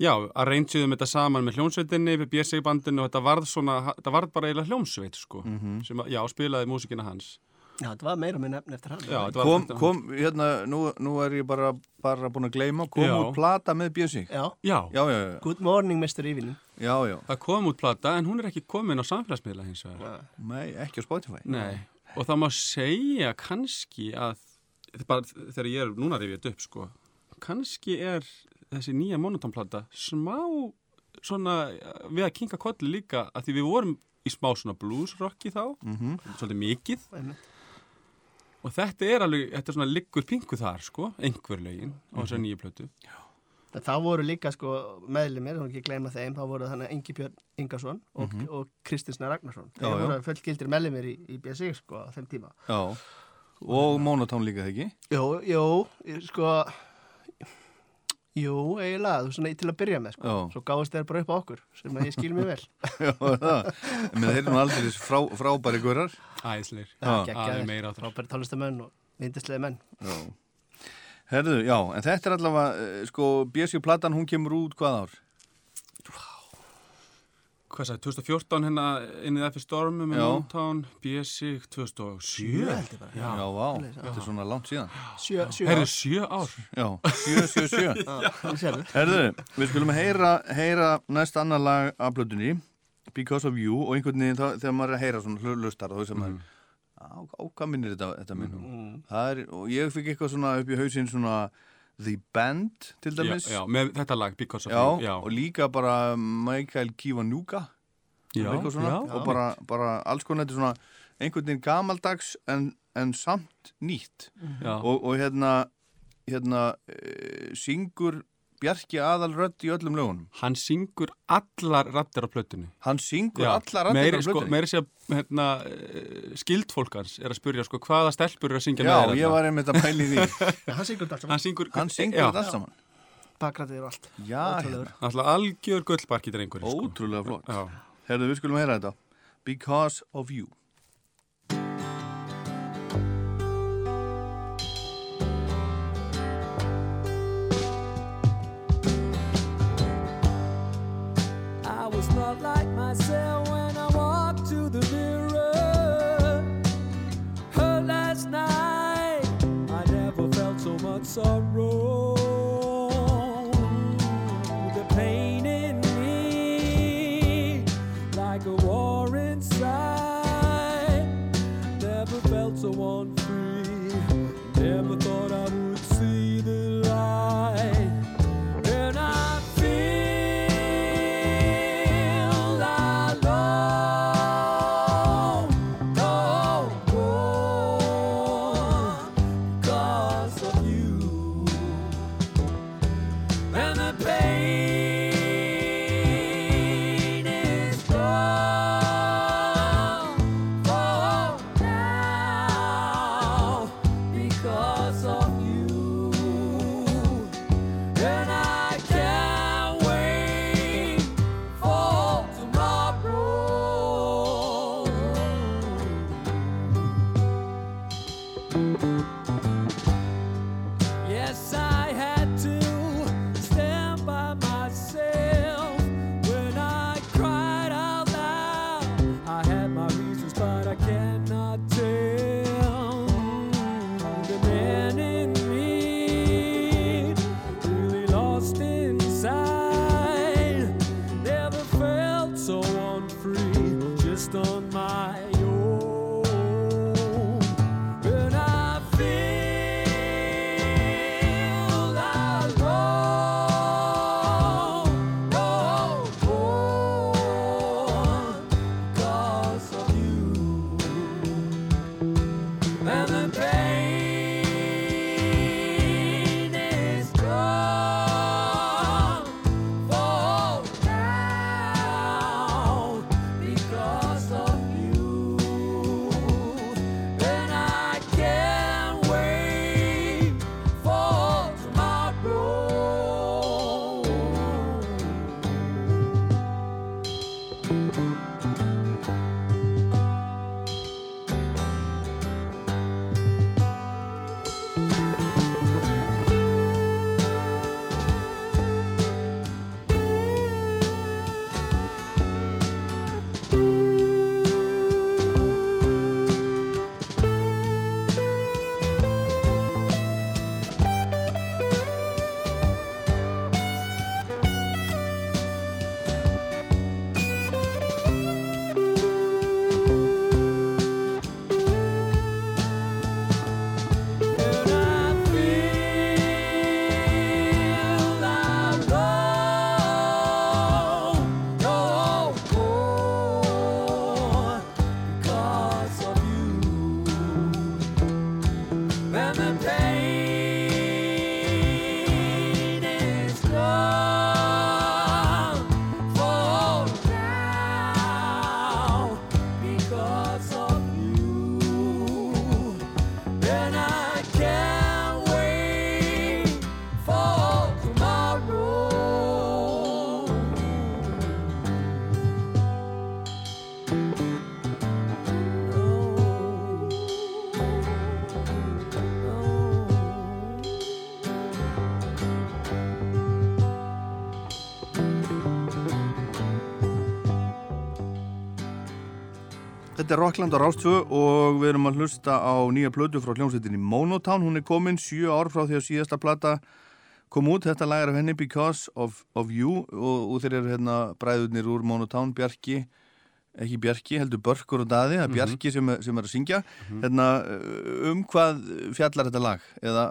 já, að reynsiðum þetta saman með hljómsveitinni, við BSI bandinu og þetta varð svona, þetta varð bara eiginlega hljómsveit sko, Mhm. sem, að- já, spilaði músíkina hans. Já, þetta var meira með nefn eftir hann Já, þetta var kom, kom, hérna, nú, nú er ég bara, bara búin að gleyma, kom Já. út plata með Bjössi Já. Já. já, já, já, Good morning Mr. Evening já, já. Það kom út plata en hún er ekki komin á samfélagsmiðla hins vegar. Nei, ekki á Spotify Nei, og það má segja kannski að, bara þegar ég er núna rifið þetta upp sko, kannski er þessi nýja monotonplata smá svona við að kinga kolli líka að því við vorum í smá svona bluesrocki þá, Mhm. svolítið mikið Einmitt. Og þetta er alveg, þetta er svona liggur pingu þar sko, einhver lögin á þessar Mhm. nýju plötu. En þá voru líka sko meðlumir, þá ekki gleyma þeim, þá voru þannig Engi Björn Ingarsson og, Mhm. og Kristinsna Ragnarsson. Já. voru fullgildir meðlumir í, í BSI sko á þeim tíma. Já, og Monotone líka þegar ekki Jú, jú, sko, jú, eiginlega, þú svona til að byrja með sko. Já. Svo gáðist þeir bara upp á okkur, sem að ég skil mér vel. (laughs) Já, það, menn þeir eru nú aldrei frá, frábæri gurar er geggjaðir, meira á það. frábæri tónlistamenn og vindislega menn. Já Herðu, já, en þetta er allavega, eh, sko, Bjössi platan, hún kemur út hvað ár? Hvað sagði, 2014 hérna inn í F Stormu með Já. Motown, BSI 2007. held ég bara. Já, vá, þetta er svona langt síðan Sjö, sjö Herðu, ár. sjö ár. Já, sjö, sjö, sjö (laughs) Já, sérðu. Herðu, við skulum heyra, heyra næst annar lag af blöðunni Because of You og einhvern veginn þá- þegar maður er að heyra svona hlu- hlustar þá sem maður á, á hvað minnir þetta, þetta minnum það er, og ég fikk eitthvað svona upp í hausinn svona The Band til Já, dæmis já, með þetta lag, Because of Já. Já, og líka bara Michael Kiwanuka Já, já. og bara, bara alls konar þetta er svona einhvern veginn gamaldags en, en samt nýtt Já. og, og hérna hérna e, syngur Bjarki aðal rödd í öllum lögunum Hann syngur allar rattir á plötunni. hann syngur Já, allar raddir meiri, á sko, blöðunni meiri sé að hérna, eh, skildfólk hans er að spurja sko, hvaða stelpur er að syngja Já, með ég var einmitt að pæli því (laughs) Já, hann syngur þetta allt Hann saman. syngur, hann syngur já, þetta allt saman Bakrætið og allt. Já, hérna, Alltaf algjör gullbarki drengur sko. ótrúlega flott Já. Herðu, við skulum heyra þetta Because of You myself when I walk to the mirror. Hurt last night, I never felt so much sorrow. Þetta er Rockland á Rástvö og við erum að hlusta á nýja plötu frá hljómsveitinni Monotown. Hún er komin sjö ár frá því að síðasta plata kom út. Þetta lag er af henni Because of, of You og, og þeir eru hérna bræðurnir úr Monotown, Bjarki, ekki Bjarki, heldur Börkur og Daði, það er Bjarki sem, sem er að syngja. Hérna, um hvað fjallar þetta lag? Eða,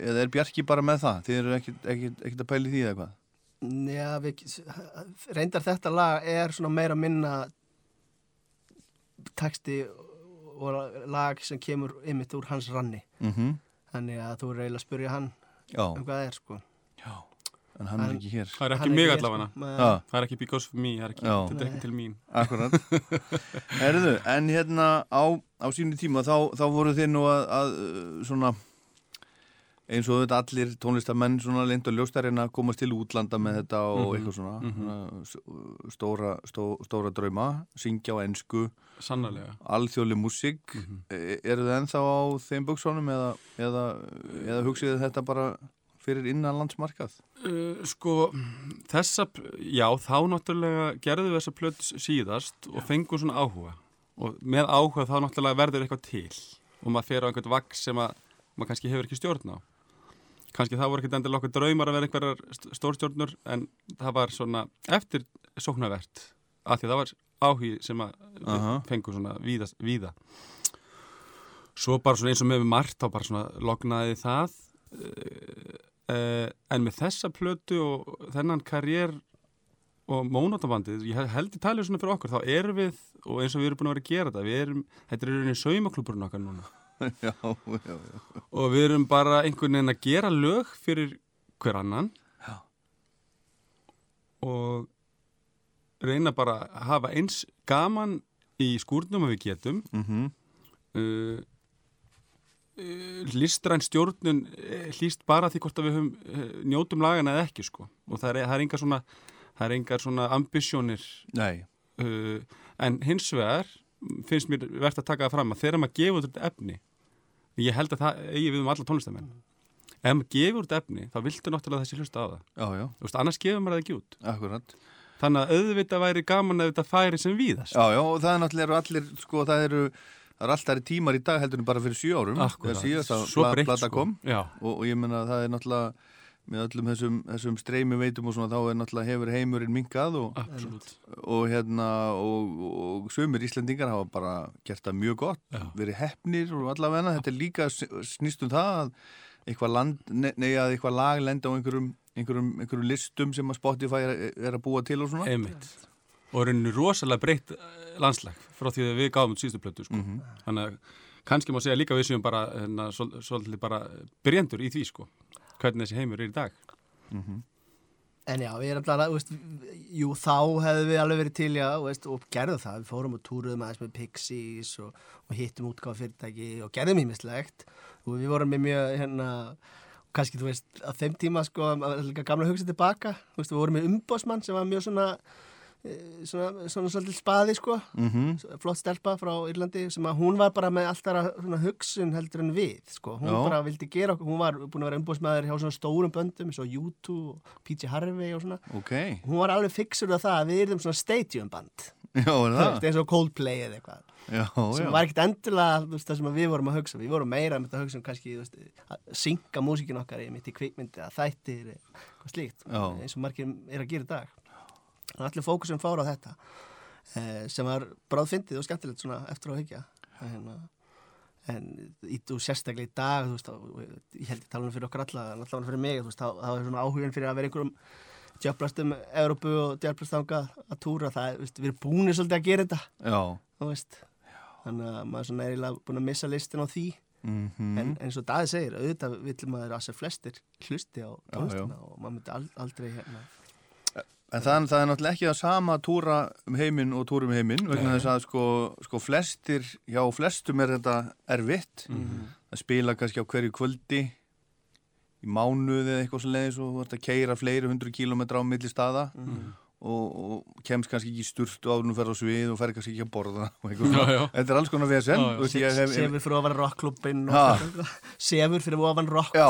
eða er Bjarki bara með það? Þið eru ekkit, ekkit, ekkit að pæli því eða hvað? Já, við, reyndar þetta lag er svona meira minna texti og lag sem kemur ymitt úr hans ranni Mhm. þannig að þú er eiginlega að spyrja hann Já. um hvað það er sko Já, en hann er ekki hér Það er ekki mig allavega sko. Já. Það er ekki because of me, það er ekki, þetta er ekki til mín Akkurat (laughs) Herðu, en hérna á, á sínu tíma þá, þá voru þið nú að, að svona eins og þetta allir tónlistamenn svona lind og ljóstarinn að komast til útlanda með þetta og Mhm, eitthvað svona, svona s- stóra, stó, stóra drauma syngja á Sannarlega. Alþjóðli músík. Mhm. e- eru þið ennþá á þeim buksónum eða, eða, eða hugsið þetta bara fyrir innanlandsmarkað Uh, sko, þessa, já, þá náttúrulega gerðum við þessa plöt síðast og fengum svona áhuga. Og með áhuga þá náttúrulega verður eitthvað til. Og maður fer á einhvern vagn sem að maður kannski hefur ekki stjórn á kannski það voru ekkert endilega okkur draumar að vera einhverjar st- stórstjórnur en það var svona eftir sóknarvert af því að það var áhugi sem að fengum svona víða, víða. Svo bara svona eins og með margt þá bara svona lognaði það uh, en með þessa plötu og þennan karriér og mónotabandið, ég held í talið svona fyrir okkur, þá erum við, og eins og við erum búin að vera að gera þetta, við erum, þetta er rauninni saumaklúburinn okkar núna (laughs) já, já, já. og við erum bara einhvern veginn að gera lög fyrir hver annan Já. og reyna bara að hafa eins gaman í skúrnum að við getum Mhm. uh, uh, listræn stjórnun eh, hlýst bara því hvort að við höfum uh, njótum lagana eða ekki sko og það er, það er engar svona er svona ambisjónir uh, en hins vegar finnst mér verðt að taka það fram að þegar maður gefur út efni ég held að það eigi við um alla tónlistamenn ef maður gefur út efni þá viltu náttúrulega þessi hlusta á það. Já, já, veist, annars gefur maður það ekki út. Akkurat. Þannig að auðvitað væri gaman ef þetta færi sem víðast. Já, já, og það er náttúrulega allir, sko, það eru það eru alltaf tímar í dag heldur en bara fyrir sjö árum. Akkúrat. þegar síðast að Svo breytt, sko. og, og ég menna að það er náttúrulega með öllum þessum, þessum streymi veitum og svona þá er náttúrulega hefur heimurinn minkað og, og hérna og, og sumir Íslandingar hafa bara gert það mjög gott, Já. verið hefnir og allavega, þetta er líka s- snýst um það að eitthvað land, ne- nei að eitthvað lag lenda á einhverjum, einhverjum, einhverjum listum sem að Spotify er, er að búa til og svona einmitt og rauninu rosalega breytt eh, landslag frá því að við gáðum út síðustu plötu sko. Mhm. þannig að kannski má segja líka við séum bara hérna, svol- svolítið bara byrjendur í því sko hvernig þessi heimur er í dag En já, við erum alltaf, veist, jú, þá hefðu við alveg verið til, já, veist, og gerðum það. Við fórum og túruðum aðeins með Pixies og, og hittum útgáð fyrirtæki og gerðum ímislegt. Og við vorum með mjög, hérna, kannski, þú veist, á þeim tíma, sko, að er líka gamla að hugsa tilbaka. Veist, við vorum með umbósmann sem var mjög svona, svona, svona svolítið spaði, sko. Mhm. Flott stelpa frá Írlandi sem að hún var bara með alltaf hugsun heldur en við, sko. Hún Já. bara vildi gera okkur, hún var búin að vera umbósmaður hjá svona stórum böndum, eins og U2 og PJ Harvey og svona Ok, hún var alveg fixur af það að við erum svona stadium band eins og Coldplay eða eitthvað Já, sem já var ekkert veist, það sem við vorum að hugsa við vorum meira með að hugsa um kannski veist, að synga músikin okkar í mitt í kvikmyndi að þættir eitthvað slíkt Já. eins og margir er að gera í dag að allir fókusum fára á þetta eh, sem var bráðfyndið og skemmtilegt svona eftir á að hyggja en, en í, þú sérstaklega í dag þú veist, ég held ég tala um fyrir okkur alla en allavega fyrir mig, veist, þá, þá er svona áhugin fyrir að vera einhverjum djöflast um Európu og djöflast þangað að túra það, veist, við erum búinir svolítið að gera þetta þannig að maður svona er eiginlega búin að missa listin á því. Mhm. En eins og Daði segir, auðvitað vill maður að sér flestir hlusti á tónlistina og maður myndi ald aldrei hérna En það, það er náttúrulega ekki að sama túra um heiminn og túra um heiminn vegna þess að sko, sko flestir, já flestum er þetta erfitt. Að spila kannski á hverju kvöldi í mánuði eða eitthvað svo leiðis og þú ert að keira fleiri hundru kílómetra á milli staða og, og kemst kannski ekki í sturtu áður nú ferð á svið og fer kannski ekki að borða og Já, já. Þetta er alls konar vesen Sefur fyrir ofan rockklubbin Ha. Sefur fyrir ofan já,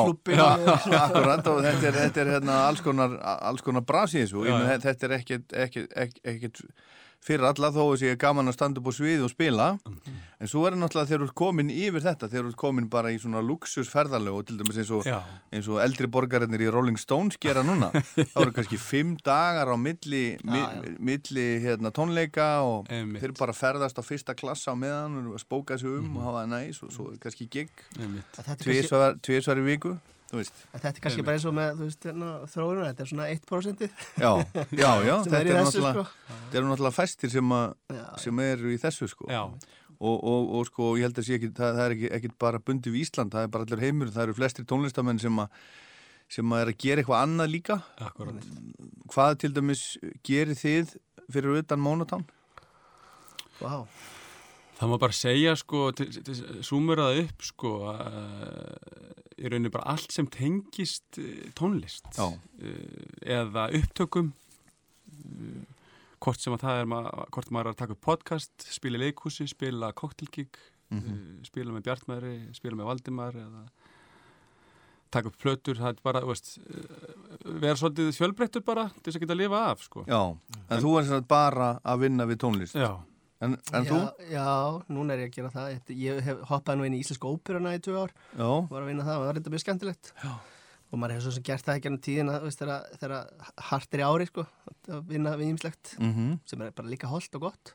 akkurat og þetta er, þetta er hérna, alls konar, alls konar bras í þessu og ég Já, menn, já. þetta er ekkert, ekkert, ekkert, ekkert fyrir alla þó að sé gaman að standa upp á svið og spila. En svo er það náttúrulega þegar þú ert komin yfir þetta þegar þú ert komin bara í svona luxusferðalög og til dæmis eins og, eins og eldri borgarinnir í Rolling Stones gera núna. (laughs) Þá eru kannski fimm dagar á milli, mi, milli hérna, tónleika og Einmitt. þeir bara ferðast á fyrsta klassa á meðan og spóka sig um Mhm. og hafa það næs og svo er kannski gig. Er tvisvar í viku þetta er kannski bara eins og með hérna, þróununa, þetta er svona 1% Já, já, (laughs) já, þetta er í er náttúrulega, sko. þetta eru náttúrulega fæstir sem, að, Já, sem eru í þessu sko. Og, og, og sko ég held að sé ekki, það, það er ekki, ekki bara bundið við Ísland, það er bara allir heimur, það eru flestir tónlistamenn sem að sem að er að gera eitthvað annað líka. Akkurat. Hvað til dæmis gerir þið fyrir utan Mónatán? Vá, Það má bara segja sko, súmur það upp sko, uh, í rauninni bara allt sem tengist uh, tónlist Já. uh, eða upptökum uh, hvort sem að það er hvort maður er að taka upp podcast, spila í leikhúsi, spila koktelgig, Mhm. uh, spila með Bjartmæri, spila með Valdimar eða taka upp plötur, það er bara, veist, vera svolítið fjölbreyttur bara til þess að geta að lifa af sko. Já, en þú er bara að vinna við tónlist Já. En, en já, þú? Já, núna er ég að gera það Ég hef hoppað nú inn í Íslensku óperuna í tvö ár Já, var að vinna það og það var reynda mjög skemmtilegt Já. og maður hefur svo sem gert það ekki ennum tíðina þegar, hart er í ári sko, að vinna við ýmslegt Mhm. sem er bara líka holdt og gott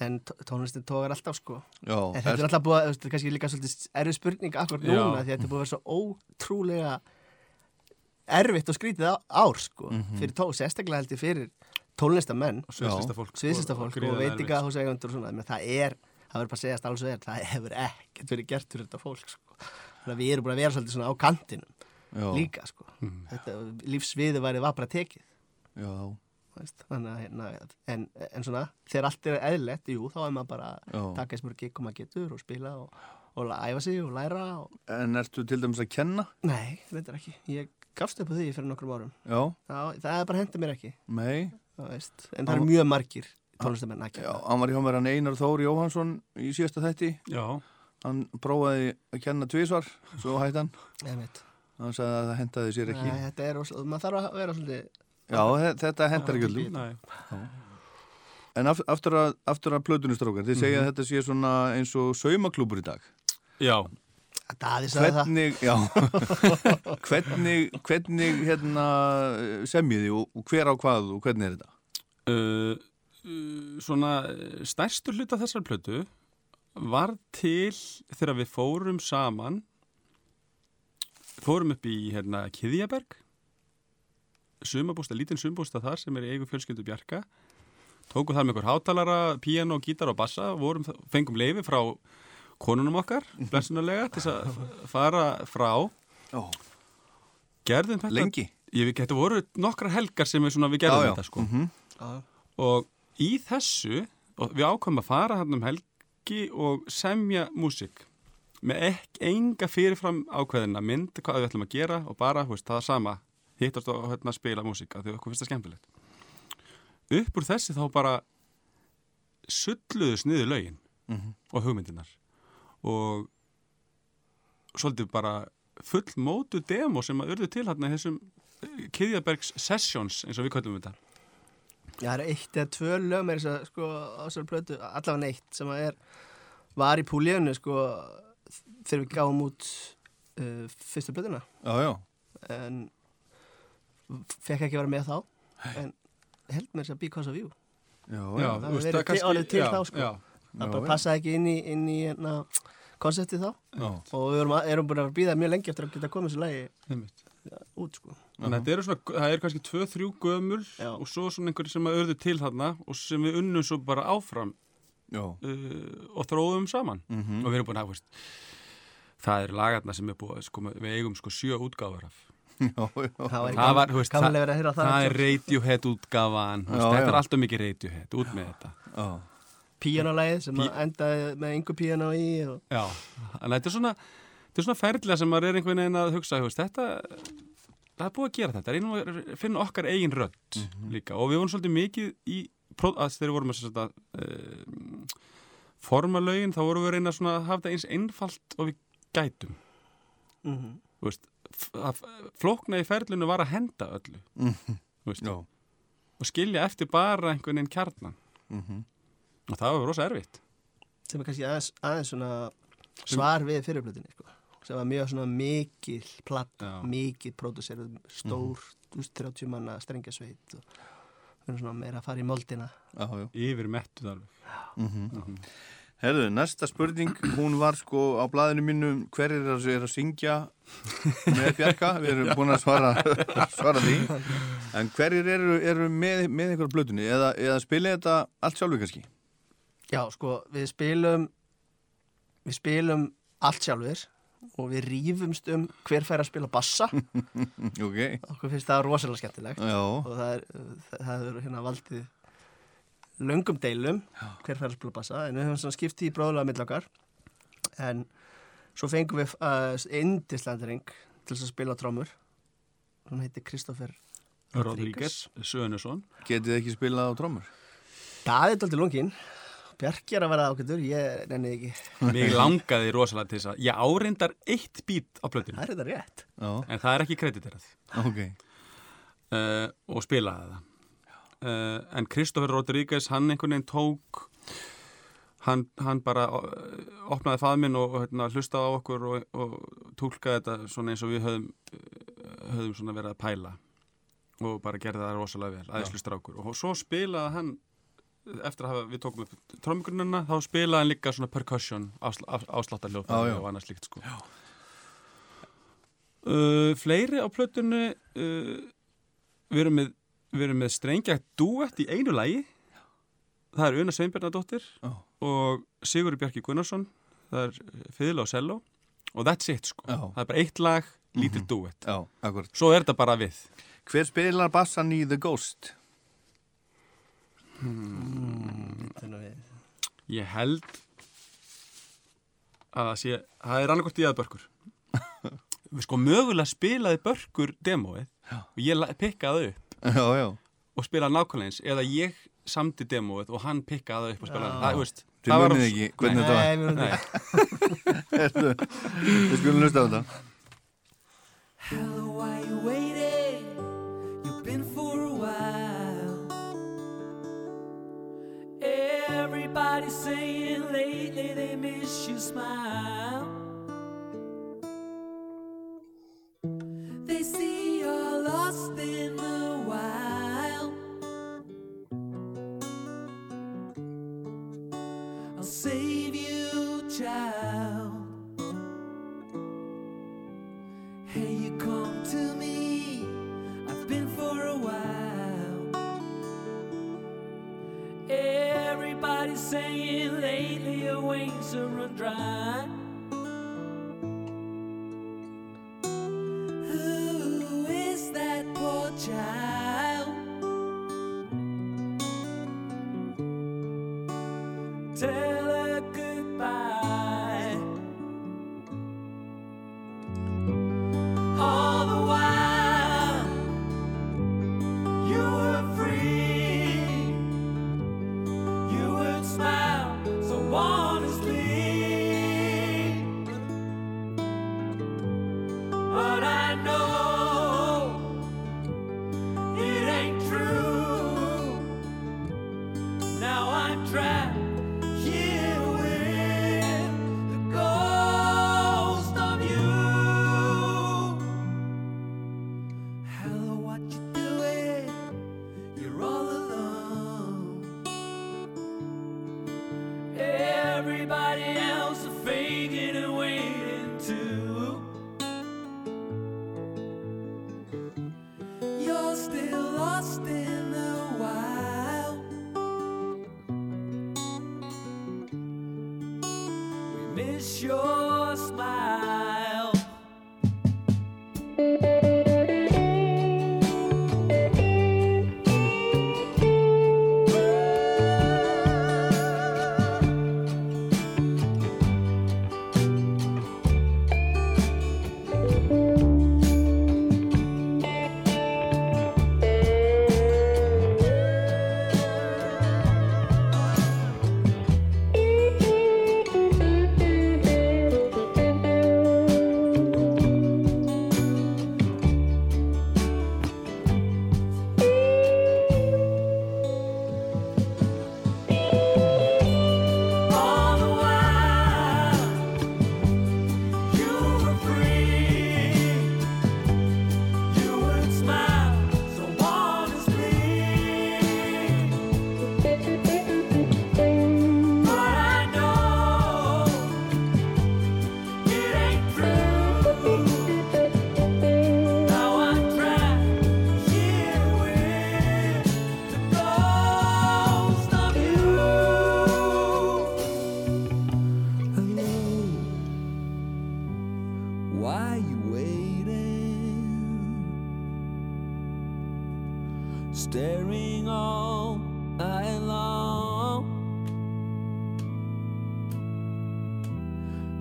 en tó- tónlistin tógar alltaf sko Já, en þetta er- alltaf búið að, þetta er kannski líka svolítið erfið spurning akkur núna því þetta er búið að vera svo ótrúlega erfitt og skrítið ár sko, Mhm. fyrir tó, sérstaklega held ég fyrir tónlistamenn sviðslistafólk og gríðarlega veitingahúseigundur og svona, það er það verður bara að segjast alls og er, það hefur ekkert verið gert fyrir þetta fólk sko. við erum búin að vera svolítið svona á kantinum Já. líka sko. Mhm. þetta lífsviði væri var bara tekið. Já, þannig að hérna, en, en svona þegar allt er eðlilegt, jú, þá er maður bara að taka eins mörg og maður getur og spila og, og æfa sig og læra og... en ertu til dæmis að kenna? Nei, reyndar ekki, ég gafst upp á því fyrir nokkrum árum. Já, Já, það er bara hendur mér ekki. Nei en það eru mjög margir tónlistamenn að Já, kenna hann var hjá mér hann Einar Þór Jóhansson í síðasta þætti. Já, Hann prófaði að kenna tvísvar Svo hætti hann. Hann sagði að það hendaði sér ekki. Nei, þetta er, ós- maður þarf að vera svolítið Já, þe- þetta hendar ekki Nei. En af, aftur að, aftur að plötunustrókar Þið segja Mhm. að þetta sé svona eins og saumaklúbur í dag. Já, Daði sagði það. Hvernig, já. (laughs) Hvernig, hvernig hérna semjiði og, og hver á hvað og hvernig er þetta? uh, uh, svona stærstu hluta þessar plötu var til þegar við fórum saman fórum upp í hérna Kiðjaberg. Sumabústa, lítinn sumabústa þar sem er í eigu fjölskyldu Bjarka. Tókum þar með einhver hátalara, píano, gítar og bassa vorum, fengum leifi frá konunum okkar, blessunarlega til þess að fara frá Já. gerðum þetta Lengi? Ég, þetta voru nokkrar helgar sem við, svona, við gerðum Já, já. þetta sko Mhm. og í þessu og við ákvæmum að fara hann um helgi og semja músík með ekki enga fyrirfram ákveðina mynd hvað við ætlum að gera og bara veist, það sama hittast og hérna, spila músík af því okkur finnst það skemmtilegt upp úr þessi þá bara sulluðu sniðu lögin Mhm. og hugmyndinar og svolítið bara full mótu demo sem að urðu til hérna þessum Kiðjabergs Sessions eins og við kallum þetta. Já, það er eitt eða tvö lög með þess að sko á þessari plötu, allavega neitt sem að er, var í púlíunni sko þegar við gáum út uh, fyrstu plötuna. Já, já. En fekk ekki vera með þá en held mér þess að Because of You. Já, Já, það þú hefur veist, verið það kannski- til, orðið til já, þá sko. já. Það Já, bara já. passaði ekki inn í, inn í hérna, konseptið þá Já. og við erum, erum búin að býða mjög lengi eftir að geta komið þessu Einmitt. út sko Þannig að þetta eru svona, það er kannski tvö, þrjú gömul og svo svona einhverju sem að örðu til þarna og sem við unnum svo bara áfram Já. uh, og þróðum saman Mhm. og við erum búin að, veist, það eru lagarna sem er búið, sko, við eigum sko sjö útgáfur af (laughs) Já, já. Það það var, þú veist, það, það það er. Radiohead Já, þetta já. er alltaf mikið Radiohead, út með þetta Já. Píanolægið sem að endaði með yngur píano í og Já, en þetta er svona þetta er svona ferðlega sem maður er einhvern veginn að hugsa, þú veist, þetta það er búið að gera þetta, reynum að finna okkar eigin rödd líka og við vorum svolítið mikið í, að þegar við vorum að þetta, uh, forma lögin, þá vorum við að reyna svona að hafa þetta eins einfalt og við gætum Mhm. þú veist, f- að flókna í ferlinu var að henda öllu Mhm. þú veist, Já. og skilja eftir bara einhvern veginn kjarnan Mhm. Og það var rosa erfitt sem er kannski aðeins, aðeins svona svar við fyrirblöðinni sko. sem var mjög svona mikil platt, Já. mikil pródusserið stór, þú veist, 30 manna strengjasveit og meira að fara í moldina Já, já. yfir mettuð alveg Mhm. Herðu, næsta spurning, hún var sko á blaðinu mínu hverjir er að, er að syngja með Bjarka, við erum búin að svara, (laughs) svara því, en hverjir eru, eru með, með einhverja blötunni eða, eða spila þetta allt sjálfur kannski? Já, sko, við spilum við spilum allt sjálfur og við rýfumst um hver fær að spila bassa. (laughs) Ok, okkur finnst það rosalega skemmtilegt Já. og það er, það er hérna valdið löngum deilum hver fær að spila bassa en við höfum svona skipt í bróðlega mill okkar. En svo fengum við uh, indislandring til þess að spila trómur hún heitir Kristoffer Rodríguez. Sönusson getið þið ekki spilað á trómur? Það er dálítið lungin Bjarki er að vera ágættur, ég nenni ekki Mig langaði rosalega til þess að ég áreindar eitt bít á plötinu. Það er þetta rétt. Já. En það er ekki krediterað. Ok. Uh, og spilaði það. Uh, en Kristoffer Rodríguez, hann einhvern veginn tók, hann, hann bara uh, opnaði faðminn og, hérna, hlustaði á okkur og, og tólkaði þetta svona eins og við höfum svona verið að pæla og bara gerði það rosalega vel, aðeinslu strákur og svo spilaði hann eftir að við tókum upp trómgrunina þá spilaði hann líka svona percussion ásl, ás, Já, já. ásláttarljóðfæri og annað slíkt sko. uh, fleiri á plötunni uh, við erum með við erum með strengjagt duett í einu lægi það er Una Sveinbjörnadóttir Já. og Sigurður Bjarki Gunnarsson það er fiðla og cello og that's it sko. Mhm. það er bara eitt lag lítið duett, Já, akkurat. svo er þetta bara við Hver spilar bassan í The Ghost? Við Ég held að það sé, það er annarkort í að börkur. (laughs) Við sko mögulega spilaði börkur demóið og ég pikkaði upp Já, já. og spilaði nákvæmlega eins eða ég samdi demóið og hann pikkaði upp og spilaði Já. það, veist. Þið það var ekki hvernig þetta var. Nei, (laughs) við skulum hlusta á þetta. Hello, why saying lately they miss your smile.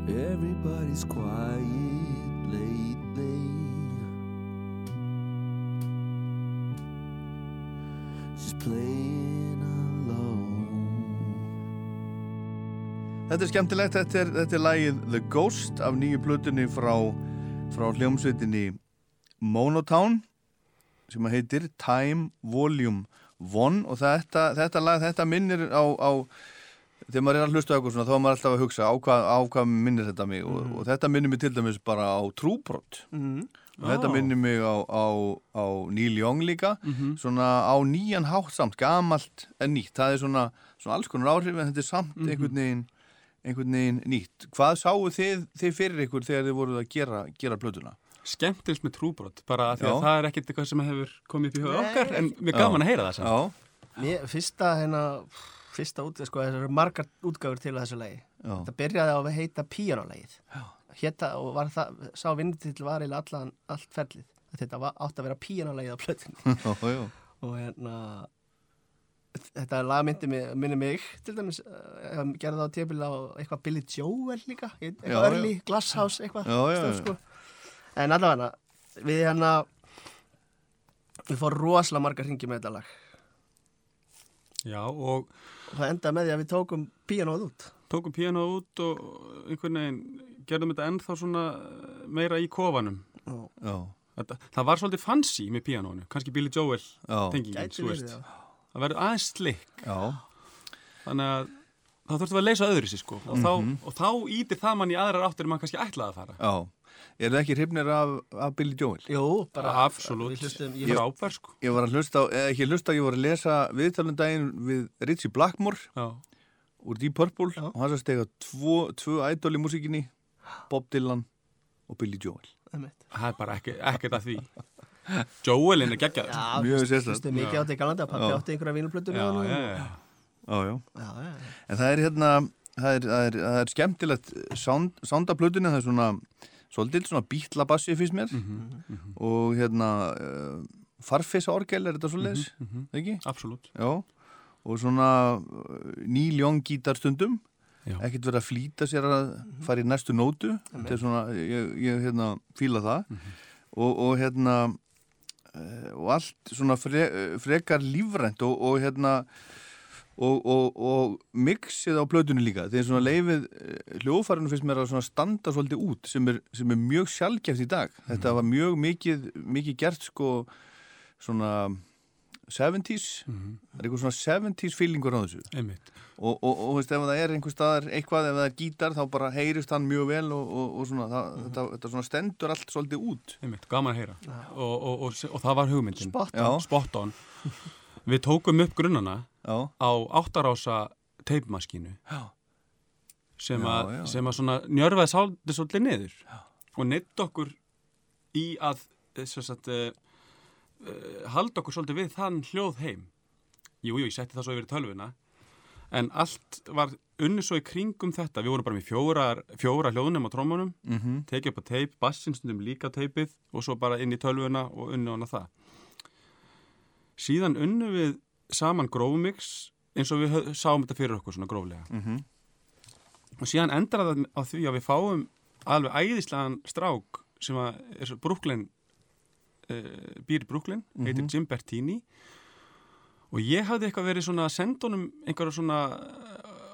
Everybody's quiet lately. She's playing alone. Þetta er skemmtilegt, þetta er, þetta er lagið The Ghost af nýju plutunni frá, frá hljómsveitinni Monotown sem heitir Time Volume 1 og þetta, þetta lag, þetta minnir á, á þegar maður er að hlusta eitthvað svona þá er maður alltaf að hugsa á hvað, á hvað minnir þetta mig og, og þetta minnir mig til dæmis bara á trúbrott Mhm. og þetta Á. minnir mig á, á, á Neil Young líka Mhm. svona á nýjan hátt samt gamalt en nýtt, það er svona, svona alls konar áhrif en þetta er samt Mhm. einhvern veginn einhvern veginn nýtt hvað sáu þið, þið fyrir ykkur þegar þið voruð að gera, gera plötuna? skemmtilegt með trúbrot bara af því að það er ekkert eitthvað sem hefur komið upp í huga okkar en mér er gaman að heyra það samt. Já, Mér, fyrsta hérna, fyrsta út, sko, þessar eru margar útgáfur til þessu lagi. já, Það byrjaði á að heita píanolegið. Hétta, og var það, sá vinnutill var eiginlega allan, allt ferlið. Þetta var, átti að vera píanolegið á plötinu. (laughs) já, já. og hérna, þetta lag myndi mig, minni mig, til dæmis, uh, gerði það á tíðbili á eitthvað Billy Joel líka, eitthvað early, Glasshouse, eitthvað. Já, já. Sko. En allavega, við hérna, við fórum rosalega margar hringi með þetta lag. Já, og Og það endaði með því að við tókum píanóð út. tókum píano út og einhvern veginn gerðum þetta ennþá svona meira í kofanum. já. Þetta, það var svolítið fancy með píanónu, kannski Billy Joel Já. tengingin, þú veist. já. Það verður aðeins slikk, Já, þannig að þá þurftum við að leysa öðru sér sko og, þá, Mhm. og þá ítir það mann í aðrar áttir en mann kannski ætlaði að fara. já. Er það ekki hrifnir af, af Billy Joel? Jú, bara Absolutt, ég, ég frábær sko. Ég var að hlusta á, eða ekki hlusta, ég var að lesa viðtalundaginn við Ritchie Blackmore Já, úr Deep Purple Já. og hann sagði stega tvo, tvö ædol í músikinni Bob Dylan og Billy Joel það er bara ekki, ekkert að því. Joelin er geggjað. Já, Mjög við sérstakt. hlustum mikið á þetta í galandi að pappi átti einhverja vínuplötu með Já, já, já. Já, já. Já, já, já. En það er hérna, það er, það er, það er skemmtilegt sound, soundaplötunni, það er svona svolítið svona bítlabassi fyrst mér. Mhm, og hérna uh, farfisa orgel, er þetta svo leiðis, mhm. ekki? Absolutt. Já, og svona uh, nýljón gítarstundum ekkert verið að flýta sér að fara í næstu nótu. Þetta er svona, ég, ég hérna fíla það. Og, og hérna uh, og allt svona fre, frekar lífrænt og, og hérna og, og, og mixið á plötunni líka þegar svona leifið hljófarinu finnst mér að svona standa svolítið út sem er, sem er mjög sjálfgeft í dag þetta var mjög mikið, mikið gert sko svona 70s, það er eitthvað svona 70s feelingur á þessu Einmitt. og, og, og veist, ef það er einhver staðar eitthvað, ef það er gítar þá bara heyrist hann mjög vel og, og, og svona, það, þetta, þetta svona stendur allt svolítið út Einmitt, gaman að heyra. Og, og, og, og það var hugmyndin. Spot Já. Spot on. Við tókum upp grunnana Já, á áttarása teipmaskínu sem, að, já. sem að svona njörfaði sálítið svolítið niður já. og neitt okkur í að þess að uh, uh, halda okkur svolítið við þann hljóð heim. Jú, jú, ég setti það svo yfir í tölvuna en allt var unni svo í kringum þetta. Við vorum bara með fjóra, fjóra hljóðnum á trómunum, mhm, tekið upp á teip, bassinstundum líka teipið og svo bara inn í tölvuna og unni hana það. Síðan unnu við saman grófmix eins og við sáum þetta fyrir okkur svona gróflega. mhm, Og síðan endar það á því að við fáum alveg æðislegan strák sem er Brooklyn, uh, býr í Brooklyn, heitir Mhm. Jim Bertini og ég hafði eitthvað verið svona að senda honum einhverja svona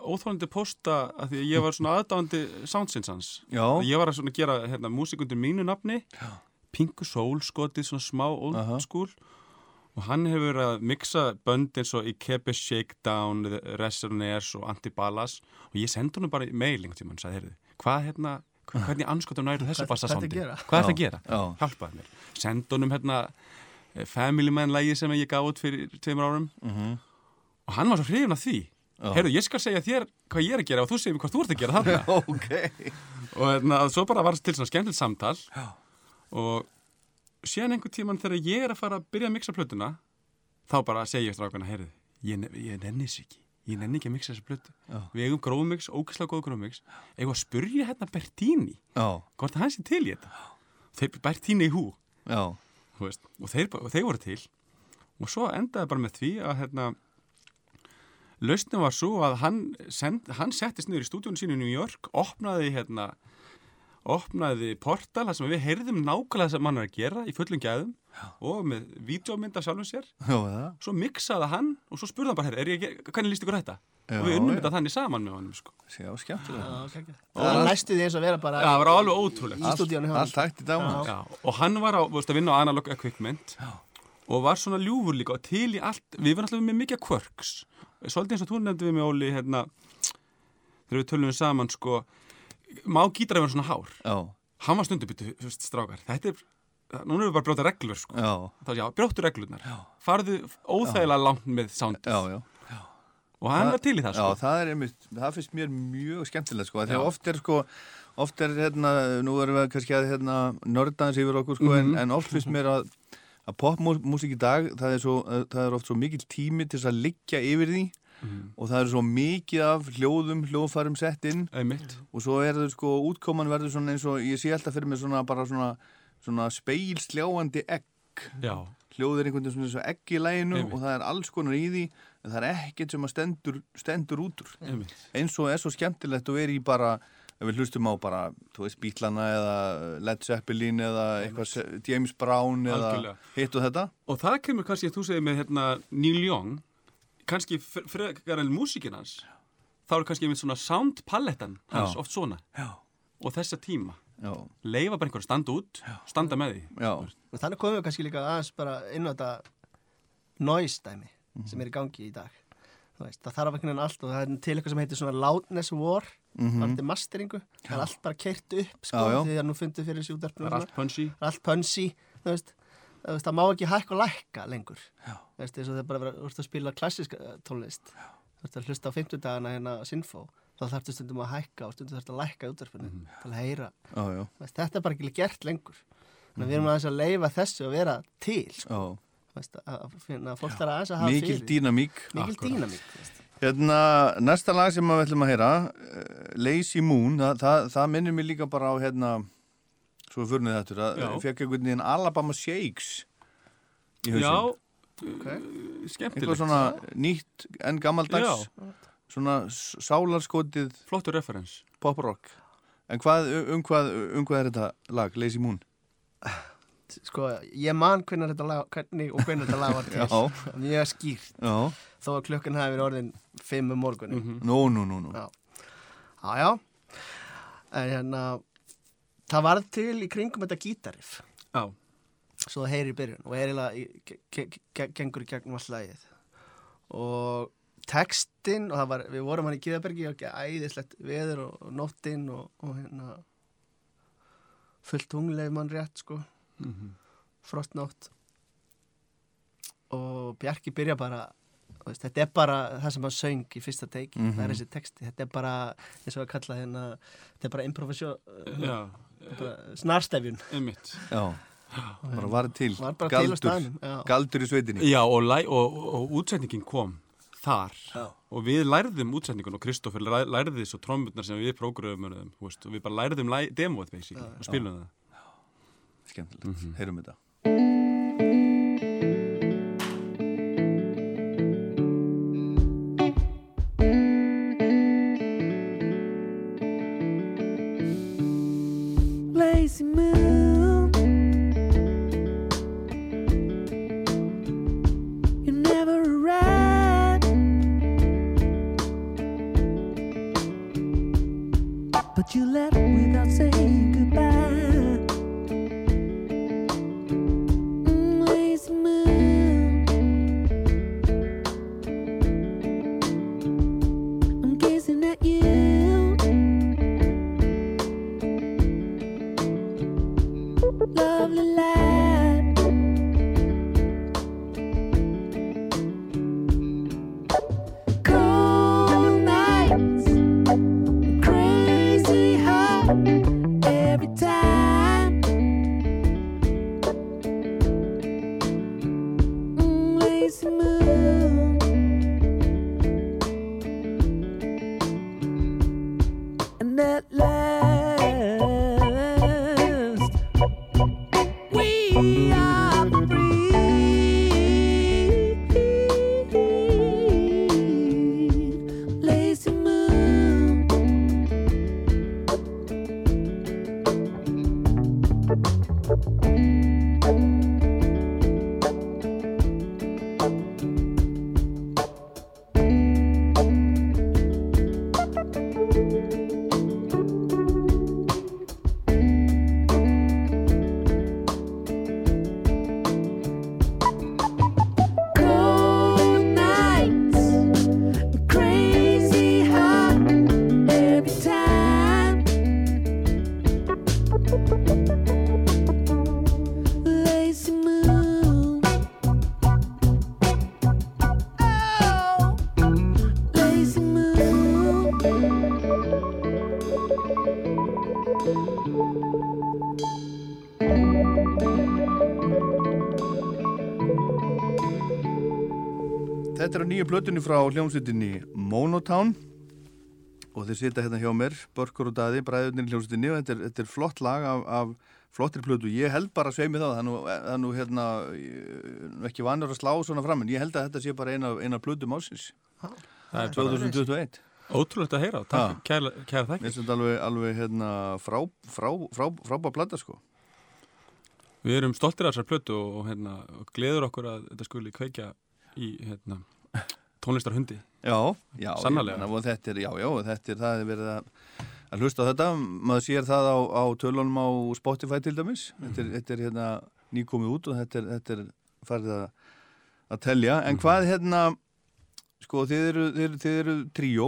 óþólandi posta að því að ég var svona (laughs) aðdáðandi soundsins hans. já, Ég var að svona gera hérna, músík undir mínu nafni, Pingu Soul skotið, svona smá old Aha. school og hann hefur verið að mixa bönd eins og Ikebe Shakedown, The Resonairs og Antibalas. Og ég sendi honum bara mail einhvern tímann, sagði, heyrðu, hvað hérna, (laughs) hvernig anskotum næru þessu Hvað- bassa hvað er það að gera? já. Hjálpaði mér. Sendi honum hérna eh, Family Man lægi sem ég gaf út fyrir tveimur árum. Mhm, og hann var svo hrifin af því. Heyrðu, ég skal segja þér hvað ég er að gera og þú segir mér hvað þú ert að gera þarna. (laughs) Ok, og hérna, svo bara var til svona skemmtilegt samtal. Og síðan einhver tíman þegar ég er að fara að byrja að mixa plötuna þá bara segi ég eftir ákveðna heyrðu, ég, ég nenni þessu ekki. Ég nenni ekki að mixa þessu plötu. Já. við eigum grófmix, ógæslega góð grófmix eigum að spurja hérna Bertini? Já, hvort hann sé til í þetta? Þeir Bertini í hú. Veist, og, þeir, og þeir voru til. Og svo endaði bara með því að hérna, lausnin var svo að hann, send, hann settist niður í stúdíunum sínu í New York, opnaði hérna, opnaði portal þar sem við heyrðum nákvæmlega þess að mann er að gera í fullum gæðum og með vídeomynda sjálfum sér. Já, það svo miksaði hann og svo spurði hann bara, "Heyrðu, er gera- hvernig líst ykkur þetta? Já, og við unnum þetta þannig saman með honum sko. Já, skemmtilega Já, okay. Það næstu því eins að vera bara Já, það var alveg. Já, og hann var á, að vinna á analog equipment og var svona ljúfur líka og til í allt, við varum alltaf með mikið quirks. Svolítið eins og þú nefndi við mig Óli hérna, þegar við tölum við saman sko, má gítarinn vera svona hár? Já, hann var þú veist, strákar. Þetta er, núna erum við bara að brjóta reglur sko. já, já, brjóttu reglurnar. Farðu óþægilega langt með soundið. Já, já. og hann var til í það sko. Já, það er einmitt, það finnst mér mjög skemmtilegt sko, þegar oft er sko oft er hérna, nú erum við kannski að hérna, nördaðins yfir okkur sko, Mhm. en, en oft finnst mér að, að popmúsík í dag, það er, svo, það er oft svo mikil tími til að liggja yfir því Mhm. og það er svo mikið af hljóðum, hljóðfærum sett inn Einmitt. og svo er það sko, útkoman verður svona eins og, ég sé alltaf fyrir mig svona bara svona, svona speilsljáandi egg Já. hljóð er einhvern veginn svona eins og egg í læginu og það er alls konar í því en það er ekkert sem að stendur, stendur út úr Einmitt. eins og er svo skemmtilegt og er í bara ef við hlustum á bara, þú veist, Bítlana eða Led Zeppelin eða eitthvað James Brown eða hitt og þetta og það kemur kannski að þú segir með hérna, Neil Young kannski fre- frekar en músíkin hans þá er kannski einmitt svona soundpalettan hans Já. oft svona Já. og þessa tíma Já. leifa bara einhver að standa út standa með því Já. Og þannig komum við kannski líka aðeins bara inn á þetta noise dæmi sem er í gangi í dag. Þú Veist, það þarf ekki nefn allt og það er til eitthvað sem heitir svona loudness war, mm -hmm. masteringu. Það er allt bara keirt upp, sko, Já, já. því að nú fundið fyrir þessi útdarpinu. Það er allt punchy. Það má ekki hækka og lækka lengur. Veist, það er bara að vera, að spila klassiska eh, tónlist. Þú veist að hlusta á 50 dagana hérna á Sinfo. Þá þarftu stundum að hækka og stundum þarftu að lækka í útdarpinu Mhm. til að heyra. Já, já. Þú Veist, þetta er bara ekki gert lengur. Að við erum aðeins að leifa þessu að vera til, sko. Veist, að, finna að fólk þarf aðeins að hafa mikil fyrir. dýnamík Mikil dýnamík. Hérna, næsta lag sem við ætlum að heyra eh, Lazy Moon það, það, það minnir mér líka bara á hérna svo fyrir þetta Já. það fekk einhvern veginn Alabama Shakes í hausinn Já, okay. skemmtilegt eitthvað svona nýtt en gammaldags svona s- sálarskotið flottur referens poprock en hvað, um, hvað, um hvað er þetta lag, Lazy Moon? Sko, ég man hvernig þetta lag, hvernig og hvernig þetta lag var til. (laughs) Já. Mjög skýrt. Já. Þó að klukkan hafi verið orðin fimm um morgunni. Mhm. Nú, nú, nú, nú Já, já, já. En hérna, það varð til í kringum þetta gítariff. Já. Svo það heyri í byrjun og ge- gengur í gegnum all lagið. Og textin, og það var, við vorum hann í Gíðabergi og æðislegt veður og, og nóttinn og, og hérna fullt tungleif mann rétt, sko. Mhm. Frostnótt. Og Bjarki byrja bara veist, þetta er bara það sem hann söng í fyrsta teiki, Mhm. það er þessi texti þetta er bara, eins og að kalla hérna þetta er bara improvisjón Já. Snarstefjun Einmitt. Já, bara var til Var bara til á staðnum, já. galdur í sveitinni Já, og, og, og, og útsetningin kom þar Já. og við lærðum útsetningun og Kristoffer læ- lærði svo trommurnar sem við prógröfum og við bara lærðum basically og spilum það skemmtilegt, Mhm. heyrum þetta lazy nýju plötunni frá hljómsveitinni Monotown og þeir sita hérna hjá mér, Börkur og Daði, bræðurnir í hljómsveitinni og þetta er, þetta er flott lag af, af flottri plötu. Ég held bara að sveimi það, það er nú, það er nú hérna, ég- ekki vanur að slá svona fram, en ég held að þetta sé bara eina, eina plötu másins. Það er bara 2021. Ótrúlegt að heyra, takk, kæra, kæra finnst þetta alveg, alveg hérna, frá, frá, frá, frábær plata sko. Við erum stoltir af þessar plötu og, og, hérna, og gleður okkur að þetta skuli kveikja í hérna, tónlistarhundi. Já, já, Sannarlega. ég og þetta er, já, já, og þetta er, það er verið að, að hlusta á þetta, maður sér það á, á tölunum á Spotify til dæmis, þetta, er, þetta er hérna nýkomið út og þetta er, þetta er farið að, að telja, en hvað hérna, sko, þið eru, þið eru, þið eru tríó,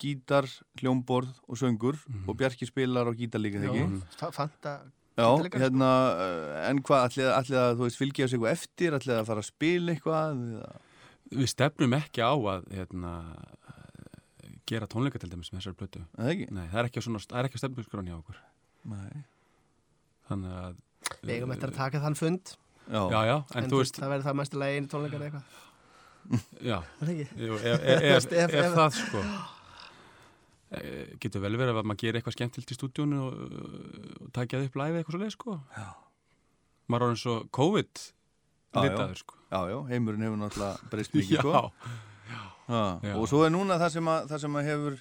gítar, hljómborð og söngur og Bjarki spilar á gítar líka þegar ekki. Fa- Fanta Já, sko. hérna, en hvað, allir, að, þú veist, fylgja sig eitthvað eftir, allir að fara að spila eitthvað, eða? Við stefnum ekki á að hérna, gera tónleika til dæmis með þessari ekki? Nei, það er ekki, á er ekki stefnumskráni hjá okkur. Nei. Þannig að... Við eigum eftir að taka þann fund Já, já, já en, þú veist... Það verður það mæstulega einu tónleikar eða eitthvað Já, (laughs) Er það ekki? Jú, (laughs) ef, ef, ef, Ef- það sko eh, getur vel verið að maður gerir eitthvað skemmtilt í stúdíónu og, og takja það upp live eitthvað svo leið sko já. maður er orðin svo COVID litaður sko Já, já, heimurinn hefur náttúrulega breyst mikið, (laughs) sko. Og svo er núna það sem að, það sem að hefur,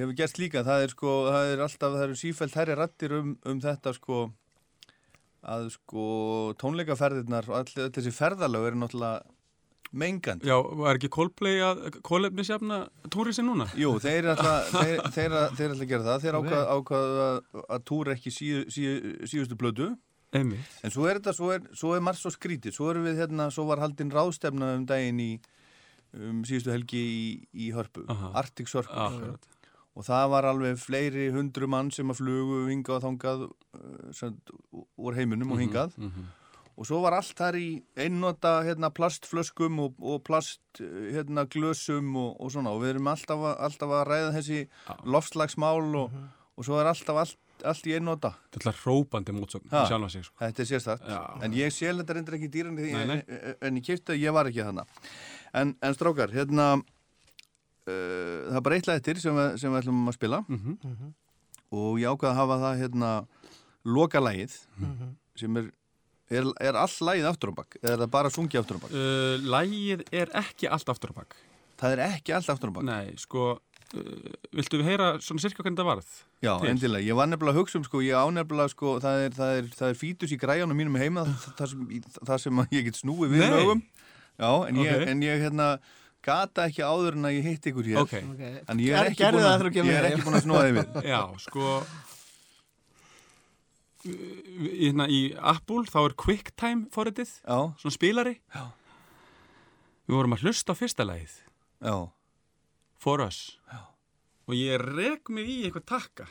hefur gerst líka, það er sko, það er alltaf, það eru sífælt herri rattir um, um þetta, sko, að sko tónleikaferðirnar og allir þessi ferðalög eru náttúrulega mengandi. Já, var ekki Coldplay að kólefnisjafna túrisinn núna? Jú, þeir er alltaf, er að gera það, þeir ákvað, ákvað að, túra ekki síu, síu, síustu blödu. Einmitt. En svo er þetta, svo er, svo er margt svo skrítið, svo erum við hérna, svo var haldin ráðstefna um daginn í um, síðustu helgi í, í Hörpu. Arctic Circle. Akkurat. Og það var alveg fleiri hundru mann sem að flugu hingað og þangað sem, úr heiminum og Mhm, hingað. mhm. Og svo var allt þar í einnota hérna, plastflöskum og, og plast hérna, glösum og, og svona. Og við erum alltaf, alltaf að ræða þessi loftslagsmál og, Mhm. og svo er alltaf allt, allt í einnota. Þetta er hrópandi mótsögn sko. Þetta er sérstætt. En ég sé þetta reyndir ekki dýran því Nei, nei. en, en ég kýrti að ég var ekki þannig. En, en strákar, hérna uh, það er bara eitt lag eftir sem, við- sem við ætlum að spila Mhm. og ég ákvað að hafa það hérna loka lagið Mhm. sem er er, er all lagið aftur á bak eða er það bara sungið aftur á bak? uh, Lægið er ekki allt aftur á bak Það er ekki allt aftur á bak? Nei, sko Viltu við heyra svona sirka hvernig það varð? Já, til? endilega. Ég var nefnilega að hugsa um, sko, ég ánefnilega, sko, það er, það er, það er fítus í græjanum mínum heima, það, sem, það sem að ég get snúið við lögum. Já, en ég, Ok. en ég, hérna, gata ekki áður en að ég hitt ykkur hér. Ok. Ok. En ég er ekki búin það að, er ekki búin að snúa við. (laughs) Já, sko hérna í Apple þá er QuickTime forritið, Já. svona spilari Já. Við vorum að hlusta á fyrsta lagið Já. For Us. Já. og ég rek mig í eitthvað takka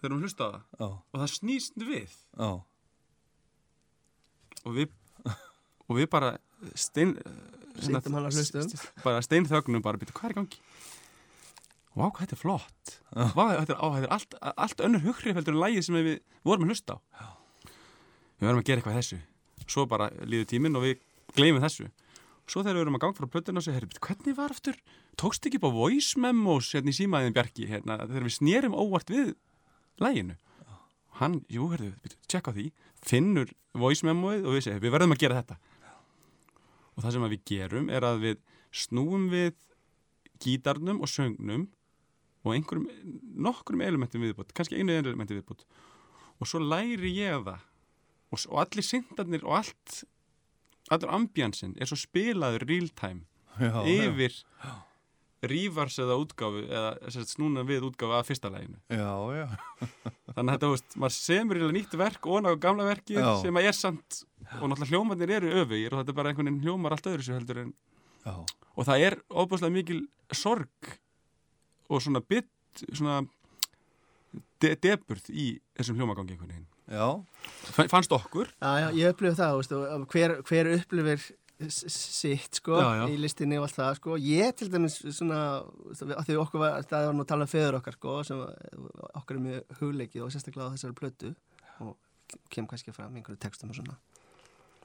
þegar við hlusta á það. Já. og það snýst við. Já. og við og við bara stein að hlusta um. bara steinþögnum bara býta hvað er gangi? Vá, hvað þetta er flott. Vá, þetta er, á, þetta er allt, allt önnur hughrif heldur en lægið sem við vorum að hlusta á. Við verðum að gera eitthvað þessu. Svo bara líður tíminn og við gleymum þessu Svo þegar við erum að ganga frá plötinu og segja, "Heyrðu, hvernig var aftur, tókst ekki upp á voice memos hérna í símaðin Bjarki, hérna, þegar við snerum óvart við læginu. Hann, jú, herðu, tjekka því, finnur voice memoið og við segjum, við verðum að gera þetta. Og það sem við gerum er að við snúum við gítarnum og söngnum og einhverjum, nokkrum elementum viðbútt, kannski einu elementi viðbútt. Og svo læri ég það og, og allir syndarnir og allt allur ambjansinn er svo spilaður real time Já, yfir rívars eða útgáfu eða sem sagt, snúna við útgáfu af fyrsta læginu Já, já. þannig að þetta, veist, maður semur nýtt verk og á gamla verki Já. sem að er samt og náttúrulega hljómarnir eru öfugir og þetta er bara einhvern veginn hljómar allt öðru sér heldur en Já. og það er óbúslega mikil sorg og svona bit svona de deburð í þessum hljómagangi einhvern veginn Já. Fa- fannst okkur Já, já, ég upplifið það, þú veist, og hver, hver upplifir sitt sko Já, já. í listinni og allt það sko ég til dæmis svona því okkur var, það var nú að tala um feður okkar sko sem okkar er mjög hugleikið og sérstaklega á þessari plötu og kem kannski fram einhverju textum og svona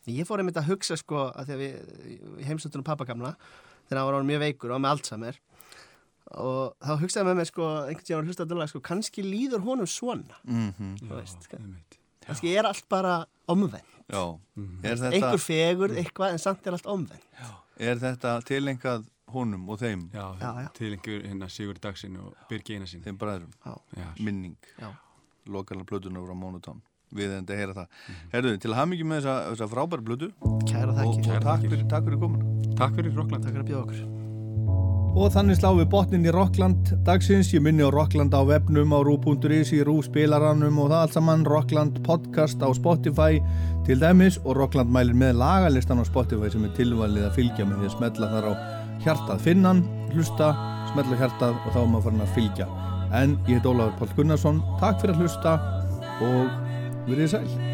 ég fór einmitt að hugsa sko að því að við heimsöndunum pappa gamla þegar hann var mjög veikur og með Alzheimer og þá hugsaði með mér sko einhvern tíðan að hlusta að sko kannski líður honum svona. Mhm. þú veist kannski er allt bara omvenn Já, Mhm. er þetta, einhver fegur, eitthvað en samt er allt omvenn er þetta tilengað honum og þeim, Já, Já, já. til einhver hérna Sigur Dagsin og Birgi Einarsson þeim bræðurum, Já. Já, minning, Já. lokala plötunar frá Monotone, við enda að heyra það. Herðu, til hamingi með þessa, þessa frábæra plötu. Kæra og, þakki, og Kærar takk, fyrir, takk fyrir komin. Takk fyrir Rokkland takk fyrir að bjóða okkur Og þannig slá við botnin í Rockland dagsins, ég minni á Rockland á webnum, á rú.is, í rú spilaranum og það allt saman, Rockland podcast á Spotify til dæmis og Rockland mælir með lagalistan á Spotify sem er tilvalið að fylgja með því að smetla þar á hjartað finnan, hlusta, smetla hjartað og þá er maður farin að fylgja. En ég heit Ólafur Pál Gunnarsson, takk fyrir að hlusta og verið sæl.